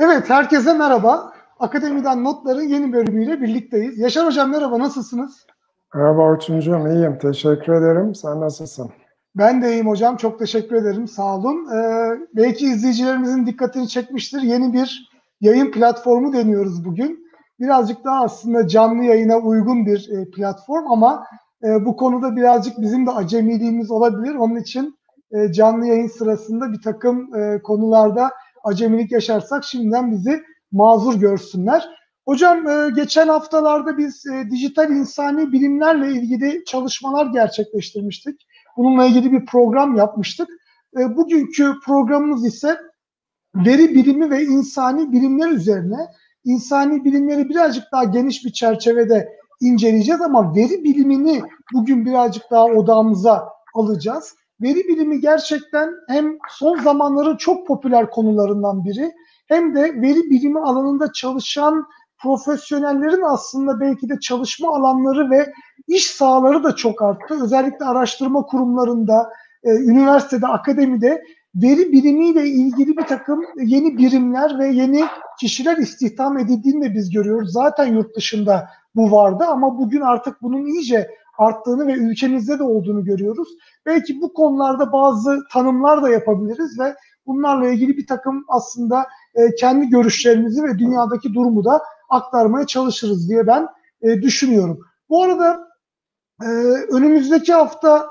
Evet, herkese merhaba. Akademiden Notların yeni bölümüyle birlikteyiz. Yaşar Hocam merhaba, nasılsınız? Merhaba Orçuncuğum, iyiyim. Teşekkür ederim. Sen nasılsın? Ben de iyiyim hocam. Çok teşekkür ederim. Sağ olun. Ee, belki izleyicilerimizin dikkatini çekmiştir. Yeni bir yayın platformu deniyoruz bugün. Birazcık daha aslında canlı yayına uygun bir e, platform ama e, bu konuda birazcık bizim de acemiliğimiz olabilir. Onun için e, canlı yayın sırasında bir takım e, konularda acemilik yaşarsak şimdiden bizi mazur görsünler. Hocam e, geçen haftalarda biz e, dijital insani bilimlerle ilgili çalışmalar gerçekleştirmiştik. Bununla ilgili bir program yapmıştık. E, bugünkü programımız ise veri bilimi ve insani bilimler üzerine. İnsani bilimleri birazcık daha geniş bir çerçevede inceleyeceğiz ama veri bilimini bugün birazcık daha odağımıza alacağız. Veri bilimi gerçekten hem son zamanların çok popüler konularından biri hem de veri bilimi alanında çalışan profesyonellerin aslında belki de çalışma alanları ve iş sahaları da çok arttı. Özellikle araştırma kurumlarında, e, üniversitede, akademide veri bilimiyle ilgili bir takım yeni birimler ve yeni kişiler istihdam edildiğini de biz görüyoruz. Zaten yurt dışında bu vardı ama bugün artık bunun iyice arttığını ve ülkemizde de olduğunu görüyoruz. Belki bu konularda bazı tanımlar da yapabiliriz ve bunlarla ilgili bir takım aslında e, kendi görüşlerimizi ve dünyadaki durumu da aktarmaya çalışırız diye ben e, düşünüyorum. Bu arada e, önümüzdeki hafta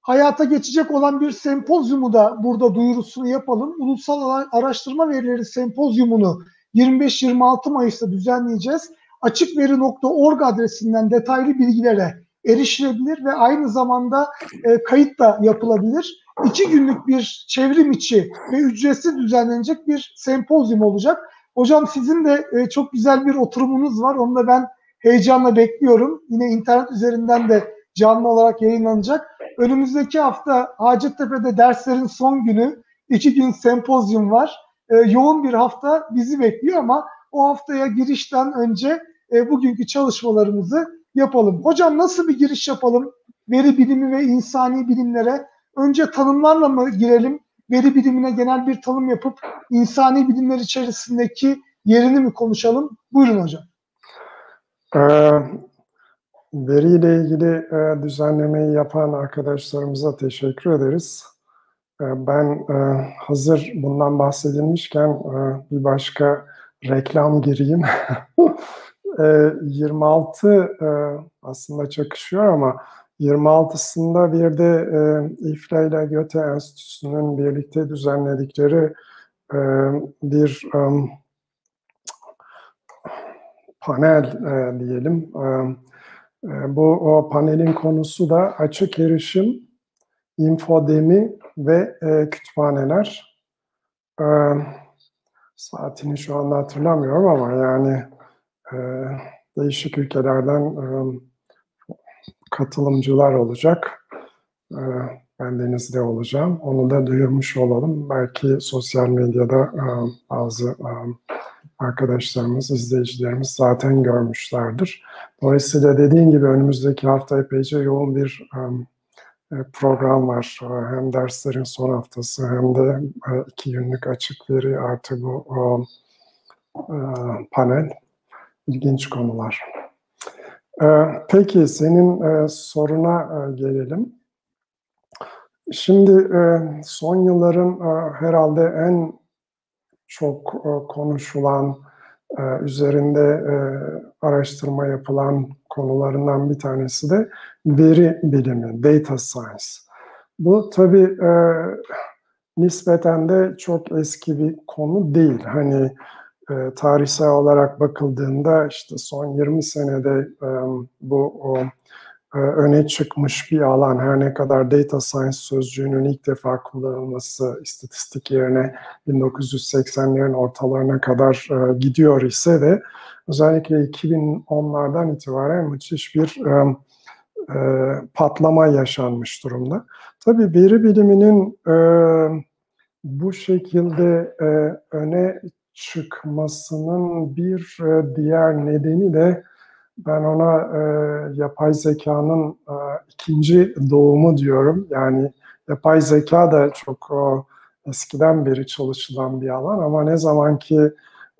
hayata geçecek olan bir sempozyumu da burada duyurusunu yapalım. Ulusal Araştırma Verileri Sempozyumunu 25-26 Mayıs'ta düzenleyeceğiz. Açıkveri.org adresinden detaylı bilgilere erişilebilir ve aynı zamanda e, kayıt da yapılabilir. İki günlük bir çevrim içi ve ücretsiz düzenlenecek bir sempozyum olacak. Hocam sizin de e, çok güzel bir oturumunuz var. Onu da ben heyecanla bekliyorum. Yine internet üzerinden de canlı olarak yayınlanacak. Önümüzdeki hafta Hacettepe'de derslerin son günü. iki gün sempozyum var. E, yoğun bir hafta bizi bekliyor ama o haftaya girişten önce e, bugünkü çalışmalarımızı yapalım. Hocam nasıl bir giriş yapalım? Veri bilimi ve insani bilimlere önce tanımlarla mı girelim? Veri bilimine genel bir tanım yapıp insani bilimler içerisindeki yerini mi konuşalım? Buyurun hocam. Ee, veriyle ilgili e, düzenlemeyi yapan arkadaşlarımıza teşekkür ederiz. E, ben e, hazır bundan bahsedilmişken e, bir başka reklam gireyim. e, 26 e, aslında çakışıyor ama 26'sında bir de e, İFLA ile Göte Enstitüsü'nün birlikte düzenledikleri e, bir um, panel e, diyelim. E, e, bu o panelin konusu da açık erişim, infodemi ve e, kütüphaneler. E, saatini şu anda hatırlamıyorum ama yani e, değişik ülkelerden e, katılımcılar olacak. E, ben Deniz'de olacağım. Onu da duyurmuş olalım. Belki sosyal medyada e, bazı e, arkadaşlarımız, izleyicilerimiz zaten görmüşlerdir. Dolayısıyla dediğim gibi önümüzdeki hafta epeyce yoğun bir program var. Hem derslerin son haftası hem de iki günlük açık veri artı bu panel ilginç konular. Peki senin soruna gelelim. Şimdi son yılların herhalde en çok konuşulan, üzerinde araştırma yapılan konularından bir tanesi de veri bilimi, data science. Bu tabii nispeten de çok eski bir konu değil. Hani e, tarihsel olarak bakıldığında işte son 20 senede e, bu o, e, öne çıkmış bir alan. Her ne kadar data science sözcüğünün ilk defa kullanılması istatistik yerine 1980'lerin ortalarına kadar e, gidiyor ise de özellikle 2010'lardan itibaren müthiş bir e, e, patlama yaşanmış durumda. Tabii veri biliminin e, bu şekilde e, öne çıkmasının bir e, diğer nedeni de ben ona e, yapay zekanın e, ikinci doğumu diyorum. Yani yapay zeka da çok o, eskiden beri çalışılan bir alan ama ne zaman ki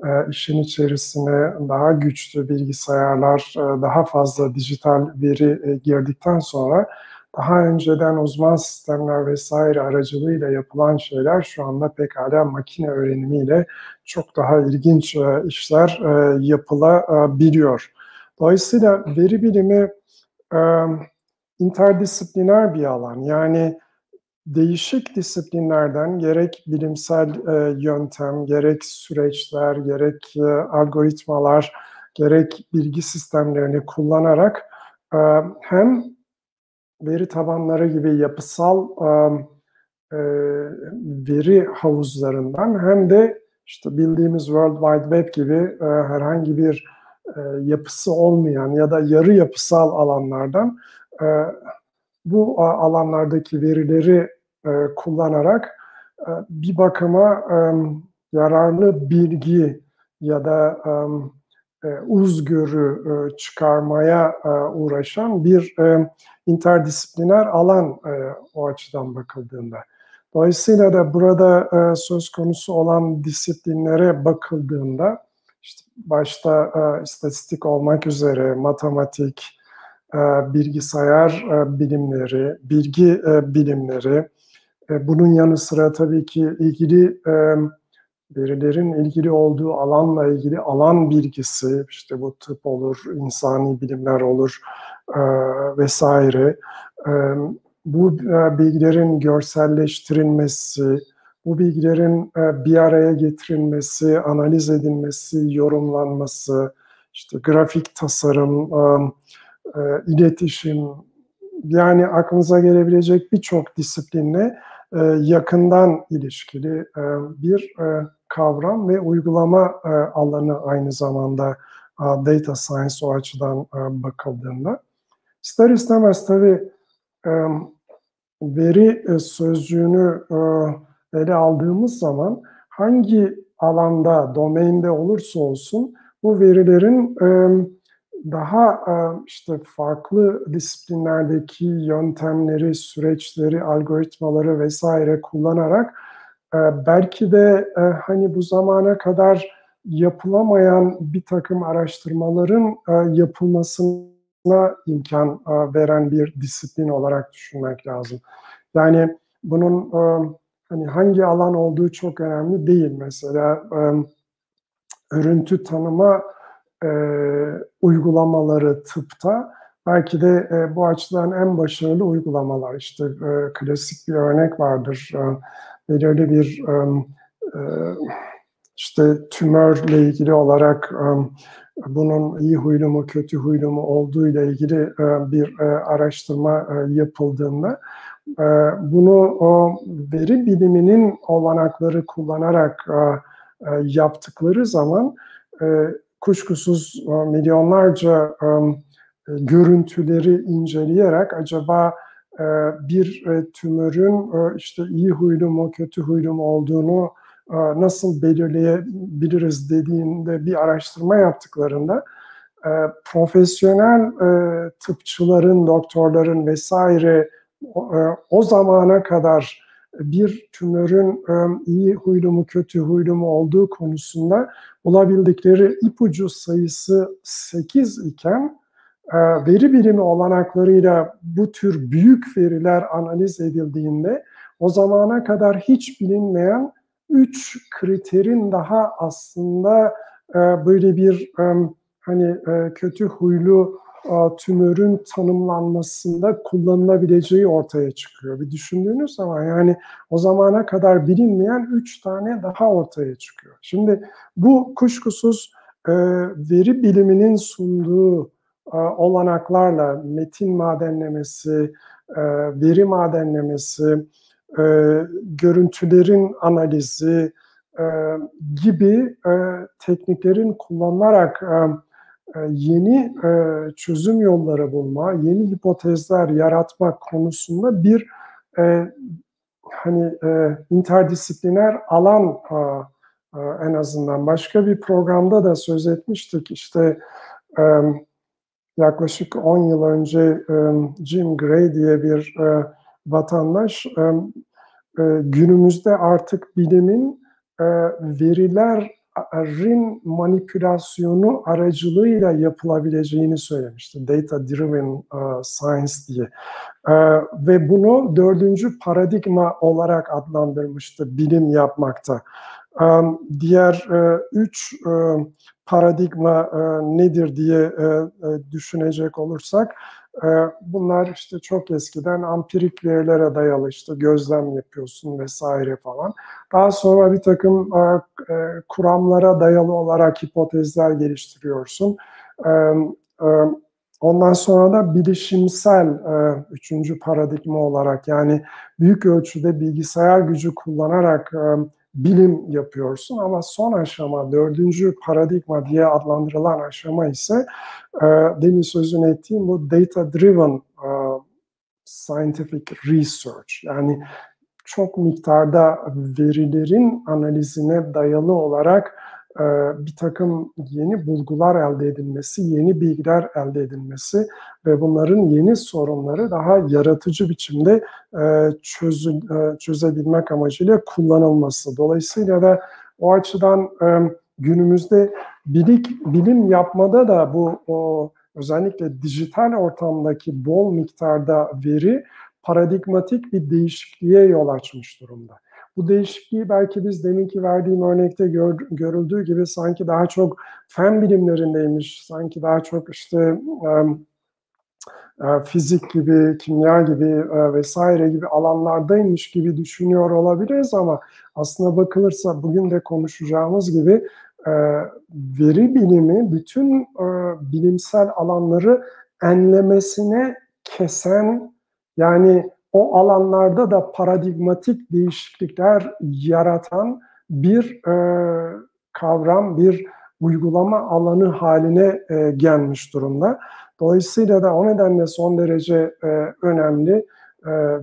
e, işin içerisine daha güçlü bilgisayarlar, e, daha fazla dijital veri e, girdikten sonra daha önceden uzman sistemler vesaire aracılığıyla yapılan şeyler şu anda pekala makine öğrenimiyle çok daha ilginç e, işler e, yapılabiliyor. Dolayısıyla veri bilimi e, interdisipliner bir alan. Yani değişik disiplinlerden gerek bilimsel yöntem, gerek süreçler, gerek algoritmalar, gerek bilgi sistemlerini kullanarak hem veri tabanları gibi yapısal veri havuzlarından hem de işte bildiğimiz World Wide Web gibi herhangi bir yapısı olmayan ya da yarı yapısal alanlardan bu alanlardaki verileri kullanarak bir bakıma yararlı bilgi ya da e, uzgörü e, çıkarmaya e, uğraşan bir e, interdisipliner alan e, o açıdan bakıldığında. Dolayısıyla da burada e, söz konusu olan disiplinlere bakıldığında işte başta e, istatistik olmak üzere matematik, e, bilgisayar e, bilimleri, bilgi e, bilimleri, e, bunun yanı sıra tabii ki ilgili e, verilerin ilgili olduğu alanla ilgili alan bilgisi, işte bu tıp olur, insani bilimler olur e, vesaire. E, bu e, bilgilerin görselleştirilmesi, bu bilgilerin e, bir araya getirilmesi, analiz edilmesi, yorumlanması, işte grafik tasarım, e, e, iletişim, yani aklınıza gelebilecek birçok disiplinle e, yakından ilişkili e, bir e, kavram ve uygulama e, alanı aynı zamanda data science o açıdan bakıldığında. İster istemez tabii veri e, sözcüğünü ele aldığımız zaman hangi alanda, domainde olursa olsun bu verilerin e, daha e, işte farklı disiplinlerdeki yöntemleri, süreçleri, algoritmaları vesaire kullanarak e, belki de e, hani bu zamana kadar yapılamayan bir takım araştırmaların yapılmasına imkan veren bir disiplin olarak düşünmek lazım. Yani bunun hani hangi alan olduğu çok önemli değil. Mesela örüntü tanıma e, uygulamaları tıpta belki de e, bu açıdan en başarılı uygulamalar. İşte e, klasik bir örnek vardır. E, belirli bir e, e, işte tümörle ilgili olarak e, bunun iyi huylu mu kötü huylu mu olduğu ile ilgili e, bir e, araştırma e, yapıldığında e, bunu o veri biliminin olanakları kullanarak e, e, yaptıkları zaman e, kuşkusuz e, milyonlarca e, görüntüleri inceleyerek acaba e, bir tümörün işte iyi huylu mu kötü huylu mu olduğunu nasıl belirleyebiliriz dediğinde bir araştırma yaptıklarında profesyonel tıpçıların, doktorların vesaire o zamana kadar bir tümörün iyi huylu mu kötü huylu mu olduğu konusunda bulabildikleri ipucu sayısı 8 iken veri bilimi olanaklarıyla bu tür büyük veriler analiz edildiğinde o zamana kadar hiç bilinmeyen 3 kriterin daha aslında böyle bir hani kötü huylu tümörün tanımlanmasında kullanılabileceği ortaya çıkıyor. Bir düşündüğünüz zaman yani o zamana kadar bilinmeyen üç tane daha ortaya çıkıyor. Şimdi bu kuşkusuz e, veri biliminin sunduğu e, olanaklarla metin madenlemesi, e, veri madenlemesi, e, görüntülerin analizi e, gibi e, tekniklerin kullanılarak e, e, yeni e, çözüm yolları bulma, yeni hipotezler yaratma konusunda bir e, hani interdisipliner alan en azından başka bir programda da söz etmiştik. İşte yaklaşık 10 yıl önce Jim Gray diye bir vatandaş günümüzde artık bilimin verilerin manipülasyonu aracılığıyla yapılabileceğini söylemişti. Data Driven Science diye. Ve bunu dördüncü paradigma olarak adlandırmıştı bilim yapmakta. Diğer üç paradigma nedir diye düşünecek olursak bunlar işte çok eskiden ampirik verilere dayalı işte gözlem yapıyorsun vesaire falan. Daha sonra bir takım kuramlara dayalı olarak hipotezler geliştiriyorsun. Ondan sonra da bilişimsel üçüncü paradigma olarak yani büyük ölçüde bilgisayar gücü kullanarak bilim yapıyorsun ama son aşama, dördüncü paradigma diye adlandırılan aşama ise e, demin sözünü ettiğim bu data driven e, scientific research. Yani çok miktarda verilerin analizine dayalı olarak e, bir takım yeni bulgular elde edilmesi, yeni bilgiler elde edilmesi ve bunların yeni sorunları daha yaratıcı biçimde e, çözü, e, çözebilmek amacıyla kullanılması. Dolayısıyla da o açıdan günümüzde bilik, bilim yapmada da bu o, özellikle dijital ortamdaki bol miktarda veri paradigmatik bir değişikliğe yol açmış durumda. Bu değişikliği belki biz deminki verdiğim örnekte gör, görüldüğü gibi sanki daha çok fen bilimlerindeymiş, sanki daha çok işte um, fizik gibi, kimya gibi vesaire gibi alanlardaymış gibi düşünüyor olabiliriz ama aslına bakılırsa bugün de konuşacağımız gibi veri bilimi bütün bilimsel alanları enlemesine kesen yani o alanlarda da paradigmatik değişiklikler yaratan bir e, kavram, bir uygulama alanı haline e, gelmiş durumda. Dolayısıyla da o nedenle son derece e, önemli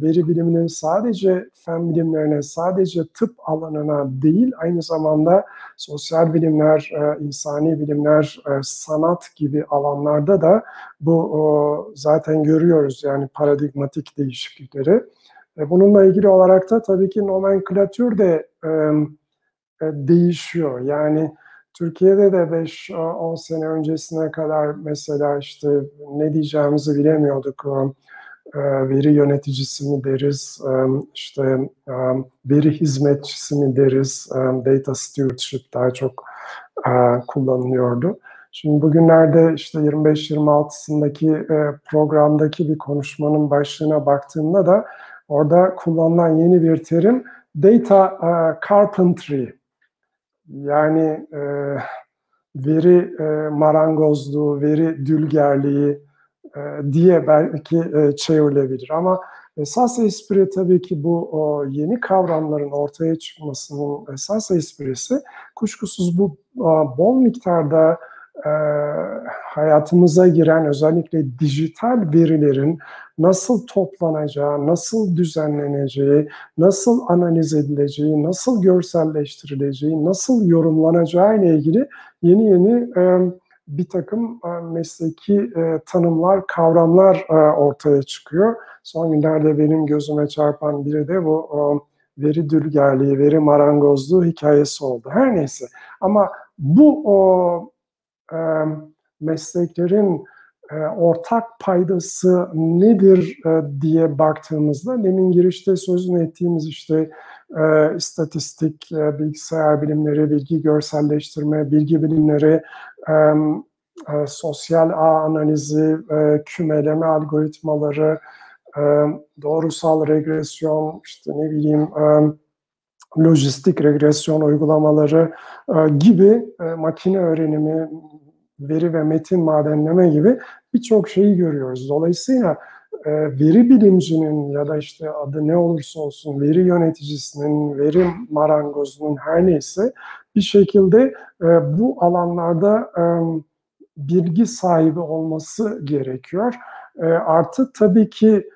veri biliminin sadece fen bilimlerine, sadece tıp alanına değil, aynı zamanda sosyal bilimler, e, insani bilimler, e, sanat gibi alanlarda da bu zaten görüyoruz yani paradigmatik değişiklikleri. Bununla ilgili olarak da tabii ki nomenklatür de değişiyor. Yani Türkiye'de de 5-10 sene öncesine kadar mesela işte ne diyeceğimizi bilemiyorduk e, veri yöneticisi mi deriz, e, işte e, veri hizmetçisi mi deriz, data stewardship daha çok kullanılıyordu. Şimdi bugünlerde işte 25-26'sındaki programdaki bir konuşmanın başlığına baktığımda da orada kullanılan yeni bir terim data carpentry. Yani veri marangozluğu, veri dülgerliği, e, diye belki e, çevrilebilir. Ama esas espri tabii ki bu yeni kavramların ortaya çıkmasının esas esprisi kuşkusuz bu bol miktarda e, hayatımıza giren özellikle dijital verilerin nasıl toplanacağı, nasıl düzenleneceği, nasıl analiz edileceği, nasıl görselleştirileceği, nasıl yorumlanacağı ile ilgili yeni yeni e, bir takım e, mesleki e, tanımlar, kavramlar e, ortaya çıkıyor. Son günlerde benim gözüme çarpan biri de bu veri dülgerliği, veri marangozluğu hikayesi oldu. Her neyse ama bu o mesleklerin ortak paydası nedir diye baktığımızda demin girişte sözünü ettiğimiz işte istatistik, bilgisayar bilimleri, bilgi görselleştirme, bilgi bilimleri, sosyal ağ analizi, kümeleme algoritmaları, doğrusal regresyon, işte ne bileyim lojistik regresyon uygulamaları gibi makine öğrenimi, veri ve metin madenleme gibi birçok şeyi görüyoruz. Dolayısıyla veri bilimcinin ya da işte adı ne olursa olsun veri yöneticisinin, veri marangozunun her neyse bir şekilde bu alanlarda bilgi sahibi olması gerekiyor. Artı tabii ki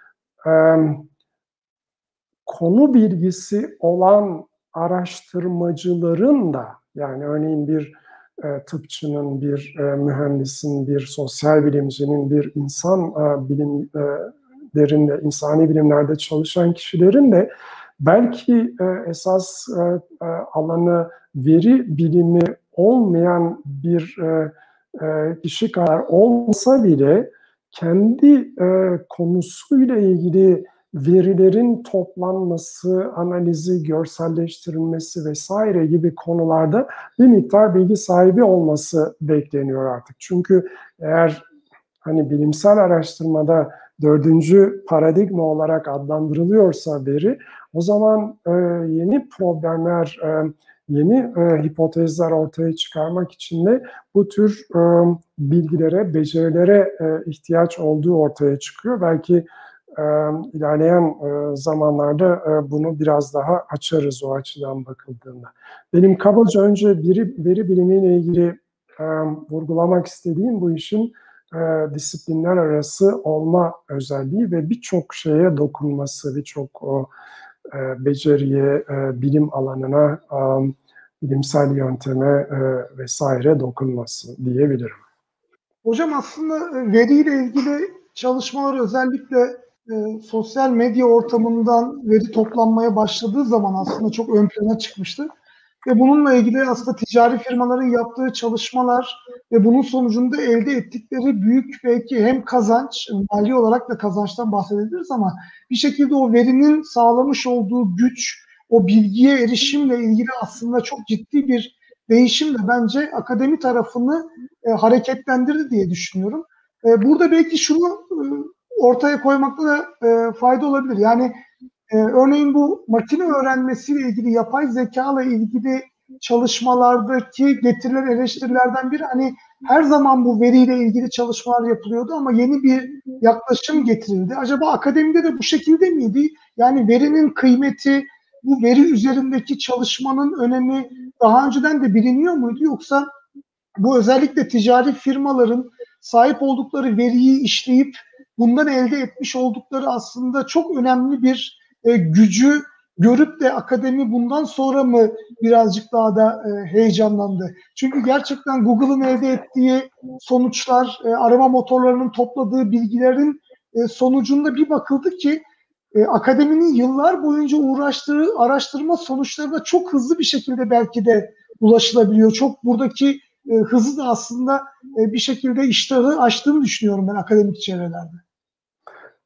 konu bilgisi olan araştırmacıların da yani örneğin bir e, tıpçının, bir e, mühendisin, bir sosyal bilimcinin, bir insan e, bilimlerinde, insani bilimlerde çalışan kişilerin de belki esas alanı veri bilimi olmayan bir kişi kadar olsa bile kendi konusuyla ilgili verilerin toplanması, analizi, görselleştirilmesi vesaire gibi konularda bir miktar bilgi sahibi olması bekleniyor artık. Çünkü eğer hani bilimsel araştırmada dördüncü paradigma olarak adlandırılıyorsa veri, o zaman e, yeni problemler, e, yeni e, hipotezler ortaya çıkarmak için de bu tür e, bilgilere, becerilere e, ihtiyaç olduğu ortaya çıkıyor. Belki e, ilerleyen e, zamanlarda e, bunu biraz daha açarız o açıdan bakıldığında. Benim kabaca önce veri, veri bilimiyle ilgili e, vurgulamak istediğim bu işin e, disiplinler arası olma özelliği ve birçok şeye dokunması, birçok o e, beceriye, e, bilim alanına, e, bilimsel yönteme e, vesaire dokunması diyebilirim. Hocam aslında veriyle ilgili çalışmalar özellikle e, sosyal medya ortamından veri toplanmaya başladığı zaman aslında çok ön plana çıkmıştı. Ve bununla ilgili aslında ticari firmaların yaptığı çalışmalar ve bunun sonucunda elde ettikleri büyük belki hem kazanç, mali olarak da kazançtan bahsedebiliriz ama bir şekilde o verinin sağlamış olduğu güç, o bilgiye erişimle ilgili aslında çok ciddi bir değişim de bence akademi tarafını e, hareketlendirdi diye düşünüyorum. E, burada belki şunu e, ortaya koymakta da e, fayda olabilir. Yani e, örneğin bu makine öğrenmesiyle ilgili, yapay zeka ile ilgili çalışmalardaki getirilen eleştirilerden biri hani her zaman bu veriyle ilgili çalışmalar yapılıyordu ama yeni bir yaklaşım getirildi. Acaba akademide de bu şekilde miydi? Yani verinin kıymeti, bu veri üzerindeki çalışmanın önemi daha önceden de biliniyor muydu yoksa bu özellikle ticari firmaların sahip oldukları veriyi işleyip bundan elde etmiş oldukları aslında çok önemli bir e, gücü görüp de akademi bundan sonra mı birazcık daha da e, heyecanlandı? Çünkü gerçekten Google'ın elde ettiği sonuçlar, e, arama motorlarının topladığı bilgilerin e, sonucunda bir bakıldı ki e, akademinin yıllar boyunca uğraştığı araştırma sonuçları da çok hızlı bir şekilde belki de ulaşılabiliyor. Çok buradaki e, hızı da aslında e, bir şekilde iştahı açtığını düşünüyorum ben akademik çevrelerde.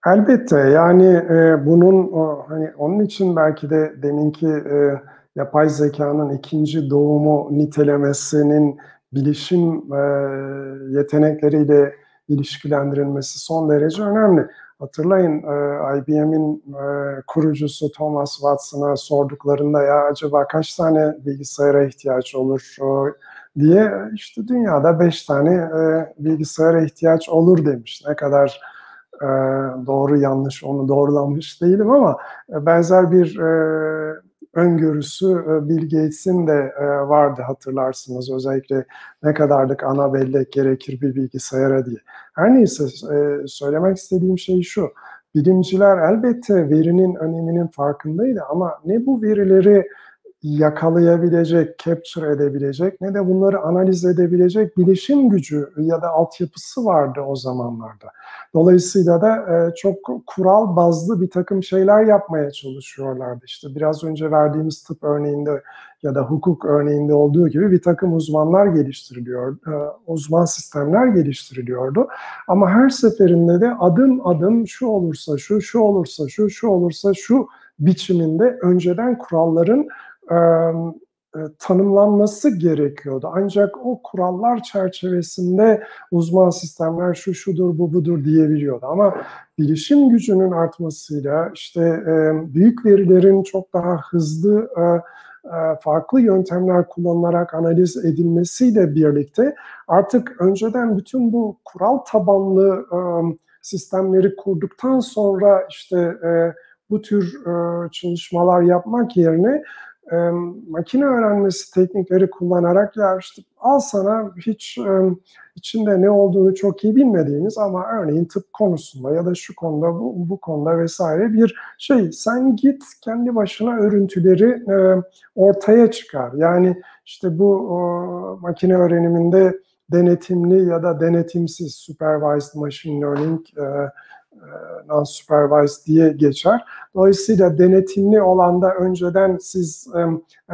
Elbette yani e, bunun o, hani onun için belki de deminki e, yapay zekanın ikinci doğumu nitelemesinin bilişim e, yetenekleriyle ilişkilendirilmesi son derece önemli. Hatırlayın e, IBM'in e, kurucusu Thomas Watson'a sorduklarında ya acaba kaç tane bilgisayara ihtiyaç olur o, diye işte dünyada beş tane e, bilgisayara ihtiyaç olur demiş. Ne kadar e, doğru yanlış onu doğrulanmış değilim ama e, benzer bir e, öngörüsü Bill Gates'in de vardı hatırlarsınız. Özellikle ne kadarlık ana bellek gerekir bir bilgisayara diye. Her neyse söylemek istediğim şey şu. Bilimciler elbette verinin öneminin farkındaydı ama ne bu verileri yakalayabilecek, capture edebilecek ne de bunları analiz edebilecek bilişim gücü ya da altyapısı vardı o zamanlarda. Dolayısıyla da e, çok kural bazlı bir takım şeyler yapmaya çalışıyorlardı. İşte biraz önce verdiğimiz tıp örneğinde ya da hukuk örneğinde olduğu gibi bir takım uzmanlar geliştiriliyor, e, uzman sistemler geliştiriliyordu. Ama her seferinde de adım adım şu olursa şu, şu olursa şu, şu olursa şu biçiminde önceden kuralların e, tanımlanması gerekiyordu. Ancak o kurallar çerçevesinde uzman sistemler şu şudur bu budur diyebiliyordu. Ama bilişim gücünün artmasıyla işte e, büyük verilerin çok daha hızlı e, farklı yöntemler kullanılarak analiz edilmesiyle birlikte artık önceden bütün bu kural tabanlı sistemleri kurduktan sonra işte bu tür çalışmalar yapmak yerine e, makine öğrenmesi teknikleri kullanarak ya işte al sana hiç e, içinde ne olduğunu çok iyi bilmediğiniz ama örneğin tıp konusunda ya da şu konuda bu, bu konuda vesaire bir şey sen git kendi başına örüntüleri e, ortaya çıkar. Yani işte bu o, makine öğreniminde denetimli ya da denetimsiz supervised machine learning e, non-supervised diye geçer. Dolayısıyla denetimli olanda önceden siz e,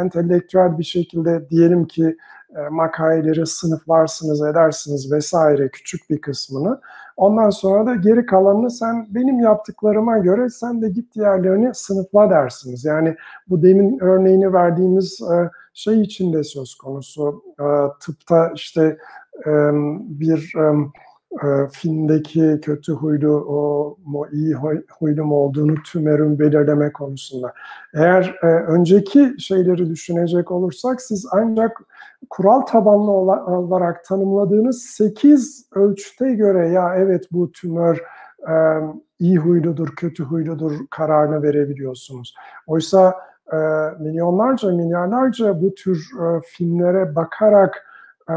entelektüel bir şekilde diyelim ki e, makaleleri sınıflarsınız, edersiniz vesaire küçük bir kısmını. Ondan sonra da geri kalanını sen benim yaptıklarıma göre sen de git diğerlerini sınıfla dersiniz. Yani bu demin örneğini verdiğimiz e, şey içinde söz konusu. E, tıpta işte e, bir e, filmdeki kötü huylu o mu iyi huylu mu olduğunu tümörün belirleme konusunda. Eğer e, önceki şeyleri düşünecek olursak siz ancak kural tabanlı olarak tanımladığınız 8 ölçüte göre ya evet bu tümör e, iyi huyludur, kötü huyludur kararını verebiliyorsunuz. Oysa e, milyonlarca, milyarlarca bu tür e, filmlere bakarak e,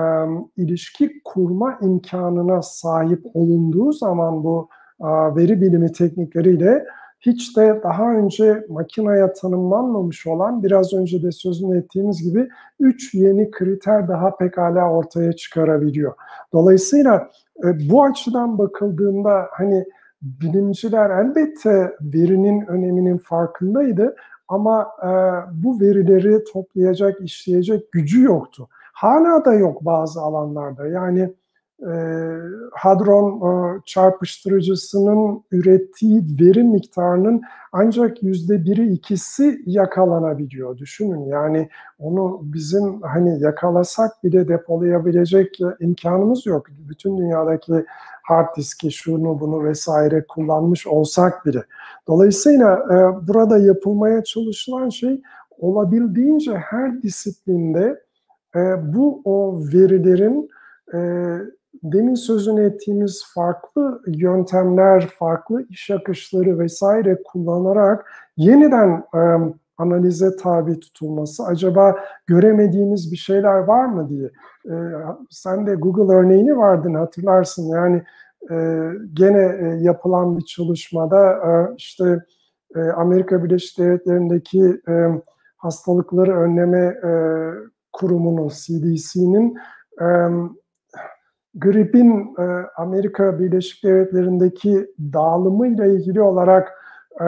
ilişki kurma imkanına sahip olunduğu zaman bu e, veri bilimi teknikleriyle hiç de daha önce makineye tanımlanmamış olan biraz önce de sözünü ettiğimiz gibi üç yeni kriter daha pekala ortaya çıkarabiliyor. Dolayısıyla e, bu açıdan bakıldığında hani bilimciler elbette verinin öneminin farkındaydı ama e, bu verileri toplayacak, işleyecek gücü yoktu. Hala da yok bazı alanlarda. Yani e, hadron e, çarpıştırıcısının ürettiği veri miktarının ancak yüzde biri ikisi yakalanabiliyor. Düşünün yani onu bizim hani yakalasak bile depolayabilecek imkanımız yok. Bütün dünyadaki hard diski şunu bunu vesaire kullanmış olsak bile. Dolayısıyla e, burada yapılmaya çalışılan şey olabildiğince her disiplinde e, bu o verilerin e, demin sözünü ettiğimiz farklı yöntemler, farklı iş akışları vesaire kullanarak yeniden e, analize tabi tutulması, acaba göremediğimiz bir şeyler var mı diye. E, sen de Google örneğini vardın hatırlarsın yani e, gene e, yapılan bir çalışmada e, işte e, Amerika Birleşik Devletleri'ndeki e, hastalıkları önleme e, kurumunun, CDC'nin e, gripin e, Amerika Birleşik Devletleri'ndeki dağılımıyla ilgili olarak e,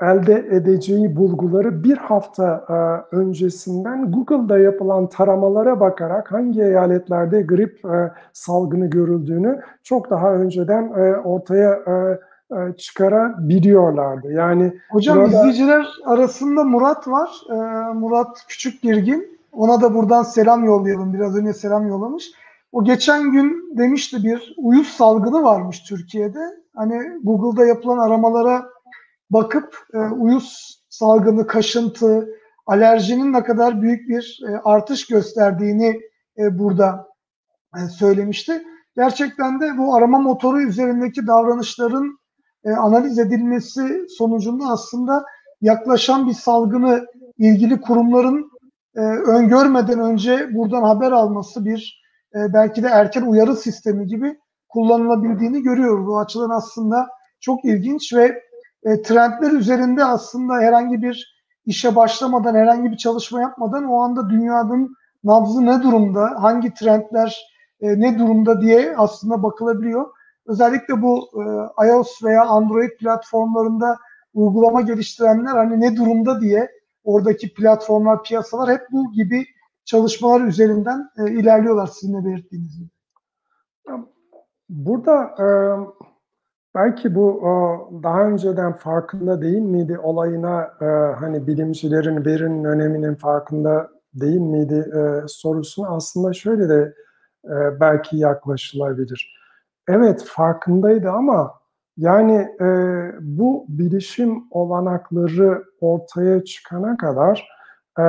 elde edeceği bulguları bir hafta e, öncesinden Google'da yapılan taramalara bakarak hangi eyaletlerde grip e, salgını görüldüğünü çok daha önceden e, ortaya e, e, çıkarabiliyorlardı. Yani Hocam burada... izleyiciler arasında Murat var. E, Murat Küçük Girgin. Ona da buradan selam yollayalım. Biraz önce selam yollamış. O geçen gün demişti bir uyuz salgını varmış Türkiye'de. Hani Google'da yapılan aramalara bakıp e, uyuz salgını, kaşıntı, alerjinin ne kadar büyük bir e, artış gösterdiğini e, burada e, söylemişti. Gerçekten de bu arama motoru üzerindeki davranışların e, analiz edilmesi sonucunda aslında yaklaşan bir salgını ilgili kurumların e, öngörmeden önce buradan haber alması bir e, belki de erken uyarı sistemi gibi kullanılabildiğini görüyoruz. Bu açıdan aslında çok ilginç ve e, trendler üzerinde aslında herhangi bir işe başlamadan, herhangi bir çalışma yapmadan o anda dünyanın nabzı ne durumda, hangi trendler ne durumda diye aslında bakılabiliyor. Özellikle bu e, iOS veya Android platformlarında uygulama geliştirenler hani ne durumda diye oradaki platformlar, piyasalar hep bu gibi çalışmalar üzerinden e, ilerliyorlar sizin de belirttiğiniz gibi. Burada e, belki bu e, daha önceden farkında değil miydi olayına e, hani bilimcilerin verinin öneminin farkında değil miydi e, sorusuna aslında şöyle de e, belki yaklaşılabilir. Evet farkındaydı ama yani e, bu bilişim olanakları ortaya çıkana kadar e,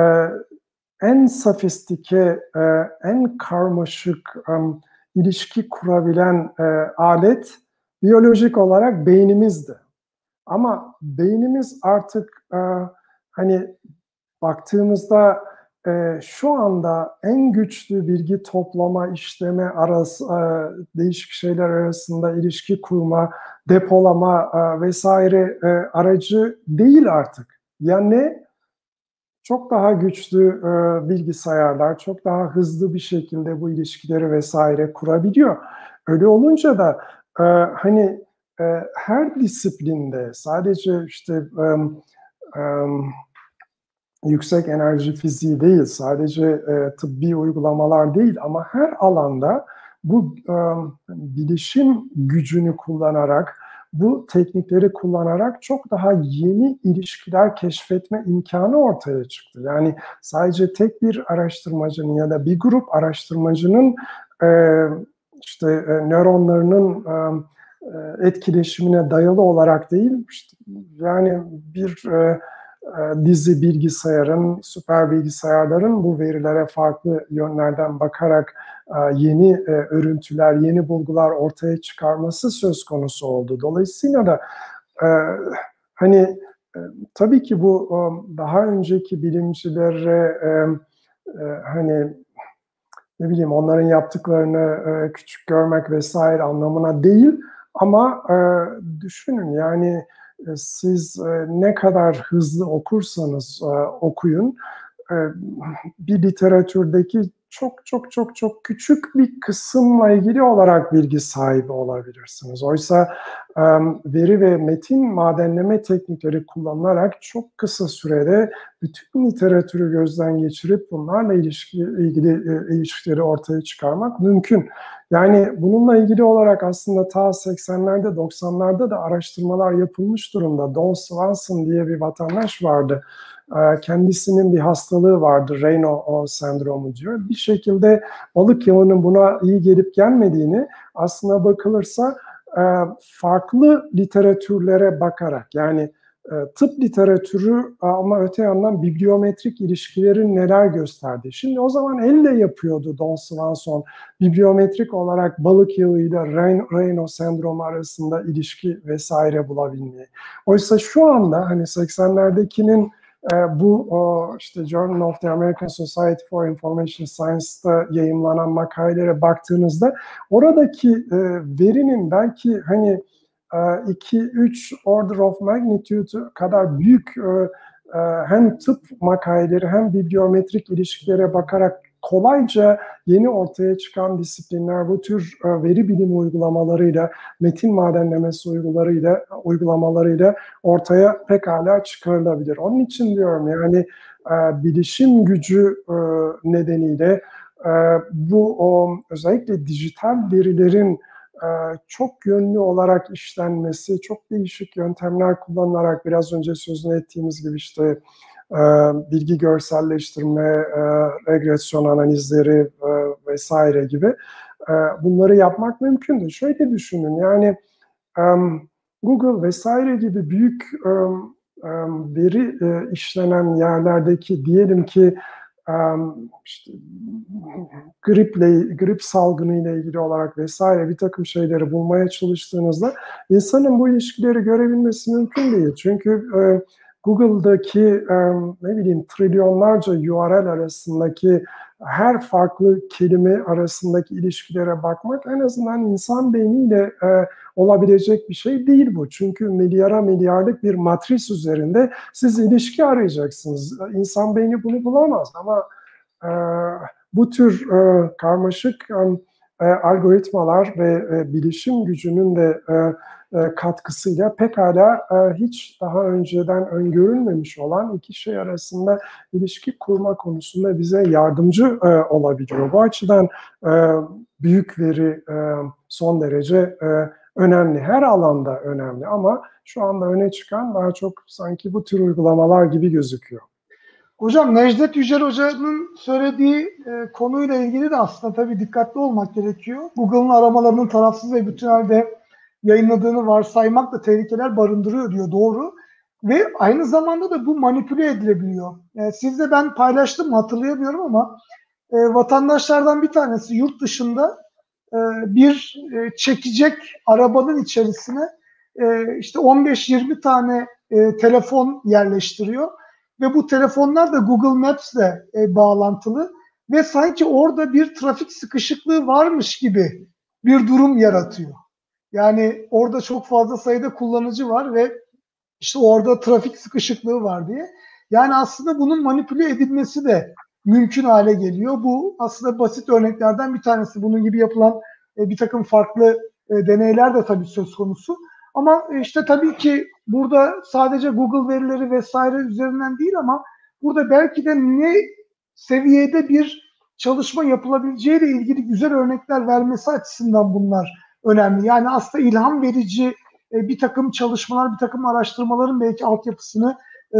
en sofistike, e, en karmaşık e, ilişki kurabilen e, alet biyolojik olarak beynimizdi. Ama beynimiz artık e, hani baktığımızda e, şu anda en güçlü bilgi toplama, işleme arası, e, değişik şeyler arasında ilişki kurma, depolama e, vesaire e, aracı değil artık. Yani çok daha güçlü e, bilgisayarlar çok daha hızlı bir şekilde bu ilişkileri vesaire kurabiliyor. öyle olunca da e, hani e, her disiplinde sadece işte e, e, yüksek enerji fiziği değil, sadece e, tıbbi uygulamalar değil ama her alanda bu e, bilişim gücünü kullanarak, bu teknikleri kullanarak çok daha yeni ilişkiler keşfetme imkanı ortaya çıktı. Yani sadece tek bir araştırmacının ya da bir grup araştırmacının e, işte e, nöronlarının e, e etkileşimine dayalı olarak değil, işte, yani bir e, dizi bilgisayarın, süper bilgisayarların bu verilere farklı yönlerden bakarak e, yeni e, örüntüler, yeni bulgular ortaya çıkarması söz konusu oldu. Dolayısıyla da hani tabii ki bu daha önceki bilimcilere hani ne bileyim onların yaptıklarını küçük görmek vesaire anlamına değil ama düşünün yani e, siz e, ne kadar hızlı okursanız e, okuyun, bir literatürdeki çok çok çok çok küçük bir kısımla ilgili olarak bilgi sahibi olabilirsiniz. Oysa veri ve metin madenleme teknikleri kullanılarak çok kısa sürede bütün literatürü gözden geçirip bunlarla ilişki, ilgili ilişkileri ortaya çıkarmak mümkün. Yani bununla ilgili olarak aslında ta 80'lerde 90'larda da araştırmalar yapılmış durumda. Don Swanson diye bir vatandaş vardı. Ee, kendisinin bir hastalığı vardı, Raynaud sendromu diyor. Bir şekilde balık yağının buna iyi gelip gelmediğini aslına bakılırsa e, farklı literatürlere bakarak yani e, tıp literatürü ama öte yandan bibliometrik ilişkilerin neler gösterdi. Şimdi o zaman elle yapıyordu Don Swanson bibliometrik olarak balık yağıyla Raynaud sendromu arasında ilişki vesaire bulabilmeyi. Oysa şu anda hani 80'lerdekinin e, bu o, işte Journal of the American Society for Information Science'da yayınlanan makalelere baktığınızda oradaki e, verinin belki hani 2-3 e, order of magnitude kadar büyük e, hem tıp makaleleri hem bibliometrik ilişkilere bakarak kolayca yeni ortaya çıkan disiplinler bu tür veri bilimi uygulamalarıyla, metin madenlemesi uygularıyla, uygulamalarıyla ortaya pekala çıkarılabilir. Onun için diyorum yani bilişim gücü nedeniyle bu o, özellikle dijital verilerin e, çok yönlü olarak işlenmesi, çok değişik yöntemler kullanılarak biraz önce sözünü ettiğimiz gibi işte e, bilgi görselleştirme, e, regresyon analizleri vesaire gibi bunları yapmak mümkündür. Şöyle düşünün yani Google vesaire gibi büyük veri işlenen yerlerdeki diyelim ki işte griple, grip salgını ile ilgili olarak vesaire bir takım şeyleri bulmaya çalıştığınızda insanın bu ilişkileri görebilmesi mümkün değil. Çünkü e, Google'daki ne bileyim trilyonlarca URL arasındaki her farklı kelime arasındaki ilişkilere bakmak en azından insan beyniyle e, olabilecek bir şey değil bu. Çünkü milyara milyarlık bir matris üzerinde siz ilişki arayacaksınız. İnsan beyni bunu bulamaz ama e, bu tür e, karmaşık e, algoritmalar ve e, bilişim gücünün de e, e, katkısıyla pekala e, hiç daha önceden öngörülmemiş olan iki şey arasında ilişki kurma konusunda bize yardımcı e, olabiliyor. Bu açıdan büyük veri son derece önemli. Her alanda önemli ama şu anda öne çıkan daha çok sanki bu tür uygulamalar gibi gözüküyor. Hocam Necdet Yücel Hoca'nın söylediği e, konuyla ilgili de aslında tabii dikkatli olmak gerekiyor. Google'ın aramalarının tarafsız ve bütün halde yayınladığını varsaymak da tehlikeler barındırıyor diyor doğru. Ve aynı zamanda da bu manipüle edilebiliyor. E, sizde ben paylaştım hatırlayamıyorum ama e, vatandaşlardan bir tanesi yurt dışında e, bir e, çekecek arabanın içerisine e, işte 15-20 tane e, telefon yerleştiriyor. Ve bu telefonlar da Google Maps ile e, bağlantılı ve sanki orada bir trafik sıkışıklığı varmış gibi bir durum yaratıyor. Yani orada çok fazla sayıda kullanıcı var ve işte orada trafik sıkışıklığı var diye. Yani aslında bunun manipüle edilmesi de mümkün hale geliyor. Bu aslında basit örneklerden bir tanesi. Bunun gibi yapılan bir takım farklı deneyler de tabii söz konusu. Ama işte tabii ki burada sadece Google verileri vesaire üzerinden değil ama burada belki de ne seviyede bir çalışma yapılabileceğiyle ilgili güzel örnekler vermesi açısından bunlar önemli. Yani aslında ilham verici bir takım çalışmalar, bir takım araştırmaların belki altyapısını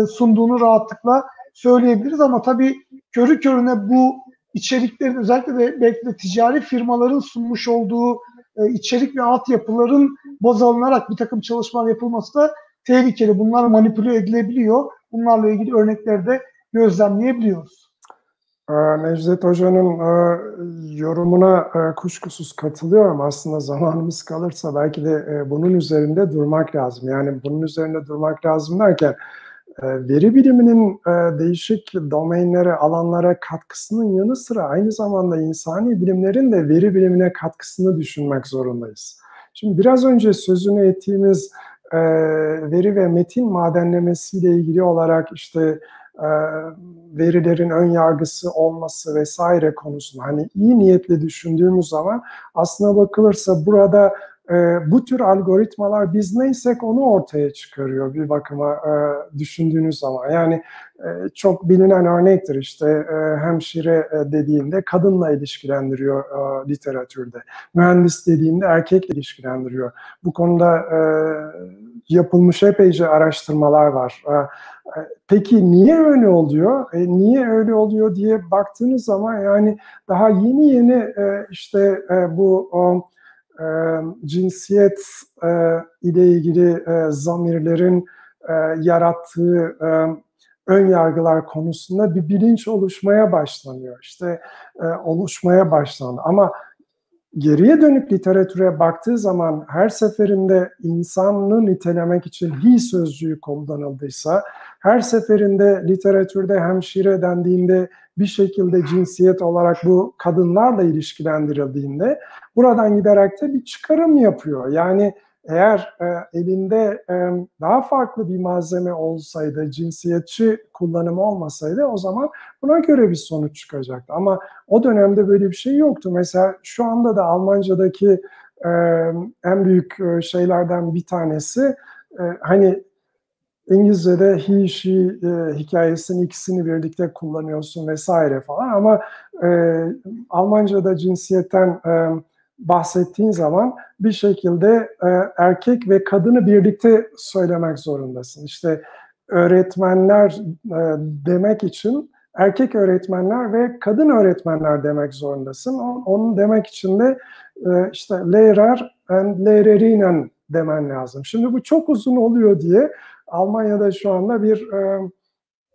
sunduğunu rahatlıkla söyleyebiliriz ama tabii körü körüne bu içeriklerin özellikle de belki de ticari firmaların sunmuş olduğu e, içerik ve altyapıların baz alınarak bir takım çalışmalar yapılması da tehlikeli. Bunlar manipüle edilebiliyor. Bunlarla ilgili örnekleri de gözlemleyebiliyoruz. Ee, Necdet Hoca'nın e, yorumuna e, kuşkusuz katılıyorum. Aslında zamanımız kalırsa belki de bunun üzerinde durmak lazım. Yani bunun üzerinde durmak lazım derken veri biliminin e, değişik domainlere, alanlara katkısının yanı sıra aynı zamanda insani bilimlerin de veri bilimine katkısını düşünmek zorundayız. Şimdi biraz önce sözünü ettiğimiz e, veri ve metin madenlemesiyle ilgili olarak işte e, verilerin ön yargısı olması vesaire konusunda hani iyi niyetle düşündüğümüz zaman aslına bakılırsa burada e, bu tür algoritmalar biz neysek onu ortaya çıkarıyor bir bakıma e, düşündüğünüz zaman. Yani e, çok bilinen örnektir işte e, hemşire e, dediğinde kadınla ilişkilendiriyor e, literatürde. Mühendis dediğinde erkekle ilişkilendiriyor. Bu konuda e, yapılmış epeyce araştırmalar var. E, e Peki niye öyle oluyor? E, niye öyle oluyor diye baktığınız zaman yani daha yeni yeni e, işte e, bu o, e, cinsiyet e, ile ilgili e, zamirlerin e, yarattığı e, ön yargılar konusunda bir bilinç oluşmaya başlanıyor. İşte e, oluşmaya başlandı. Ama geriye dönüp literatüre baktığı zaman her seferinde insanlığı nitelemek için hi sözcüğü kullanıldıysa, her seferinde literatürde hemşire dendiğinde bir şekilde cinsiyet olarak bu kadınlarla ilişkilendirildiğinde buradan giderek de bir çıkarım yapıyor. Yani eğer e, elinde e, daha farklı bir malzeme olsaydı, cinsiyetçi kullanımı olmasaydı o zaman buna göre bir sonuç çıkacaktı. Ama o dönemde böyle bir şey yoktu. Mesela şu anda da Almanca'daki e, en büyük e, şeylerden bir tanesi e, hani İngilizce'de he, she e, hikayesinin ikisini birlikte kullanıyorsun vesaire falan ama e, Almanca'da cinsiyetten e, bahsettiğin zaman bir şekilde e, erkek ve kadını birlikte söylemek zorundasın. İşte öğretmenler e, demek için erkek öğretmenler ve kadın öğretmenler demek zorundasın. Onun demek için de e, işte Lehrer and Lehrerinnen demen lazım. Şimdi bu çok uzun oluyor diye Almanya'da şu anda bir e,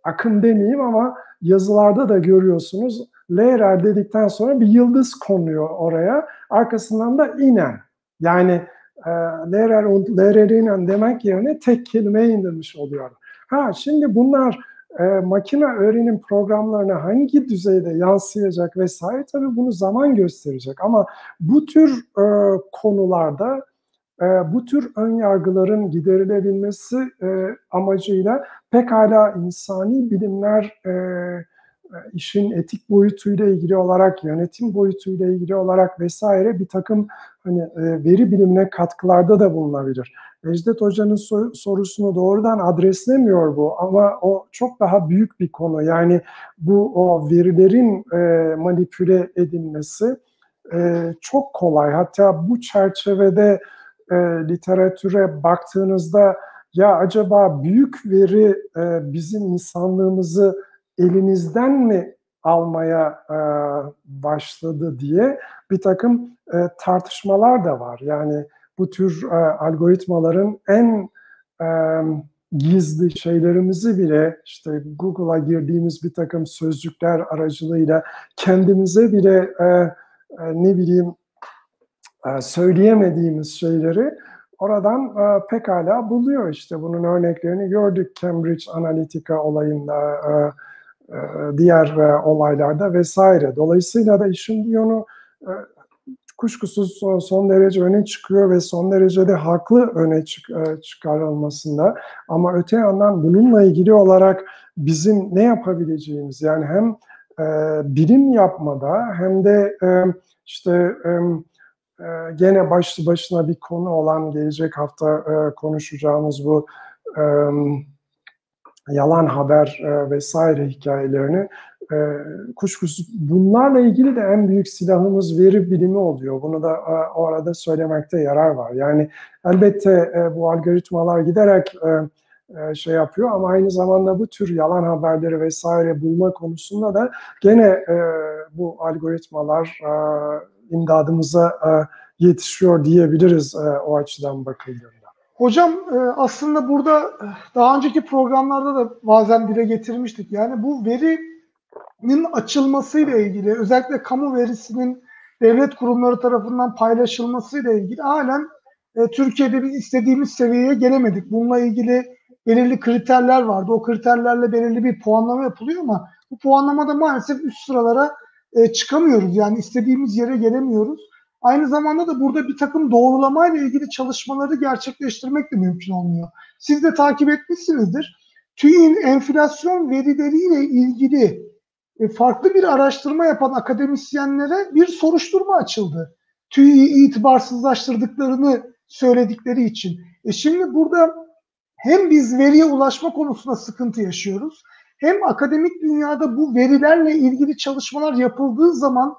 akım demeyeyim ama yazılarda da görüyorsunuz. Lehrer dedikten sonra bir yıldız konuyor oraya. Arkasından da inen. Yani e, Lehrer und Lehrerinnen demek yerine tek kelime indirmiş oluyor. Ha şimdi bunlar e, makine öğrenim programlarına hangi düzeyde yansıyacak vesaire tabii bunu zaman gösterecek. Ama bu tür e, konularda e, bu tür ön yargıların giderilebilmesi e, amacıyla pekala insani bilimler e, işin etik boyutuyla ilgili olarak, yönetim boyutuyla ilgili olarak vesaire bir takım hani veri bilimine katkılarda da bulunabilir. Necdet Hoca'nın sorusunu doğrudan adreslemiyor bu ama o çok daha büyük bir konu. Yani bu o verilerin manipüle edilmesi çok kolay. Hatta bu çerçevede e, literatüre baktığınızda ya acaba büyük veri e, bizim insanlığımızı elimizden mi almaya e, başladı diye bir takım e, tartışmalar da var. Yani bu tür e, algoritmaların en e, gizli şeylerimizi bile işte Google'a girdiğimiz bir takım sözcükler aracılığıyla kendimize bile e, e, ne bileyim e, söyleyemediğimiz şeyleri oradan e, pekala buluyor. İşte bunun örneklerini gördük Cambridge Analytica olayında, e, diğer olaylarda vesaire. Dolayısıyla da işin yönü kuşkusuz son derece öne çıkıyor ve son derece de haklı öne çıkarılmasında. Ama öte yandan bununla ilgili olarak bizim ne yapabileceğimiz yani hem bilim yapmada hem de işte gene başlı başına bir konu olan gelecek hafta konuşacağımız bu yalan haber vesaire hikayelerini kuşkusuz bunlarla ilgili de en büyük silahımız veri bilimi oluyor. Bunu da o arada söylemekte yarar var. Yani elbette bu algoritmalar giderek e, şey yapıyor ama aynı zamanda bu tür yalan haberleri vesaire bulma konusunda da gene e, bu algoritmalar e, imdadımıza e, yetişiyor diyebiliriz e, o açıdan bakıldığında. Hocam e, aslında burada e, daha önceki programlarda da bazen dile getirmiştik. Yani bu verinin açılmasıyla ilgili özellikle kamu verisinin devlet kurumları tarafından paylaşılmasıyla ilgili halen e, Türkiye'de biz istediğimiz seviyeye gelemedik. Bununla ilgili belirli kriterler vardı. O kriterlerle belirli bir puanlama yapılıyor ama bu puanlamada maalesef üst sıralara çıkamıyoruz. Yani istediğimiz yere gelemiyoruz. Aynı zamanda da burada bir takım doğrulamayla ilgili çalışmaları gerçekleştirmek de mümkün olmuyor. Siz de takip etmişsinizdir. TÜİ'nin enflasyon verileriyle ilgili e, farklı bir araştırma yapan akademisyenlere bir soruşturma açıldı. TÜİ'yi itibarsızlaştırdıklarını söyledikleri için. E şimdi burada hem biz veriye ulaşma konusunda sıkıntı yaşıyoruz hem akademik dünyada bu verilerle ilgili çalışmalar yapıldığı zaman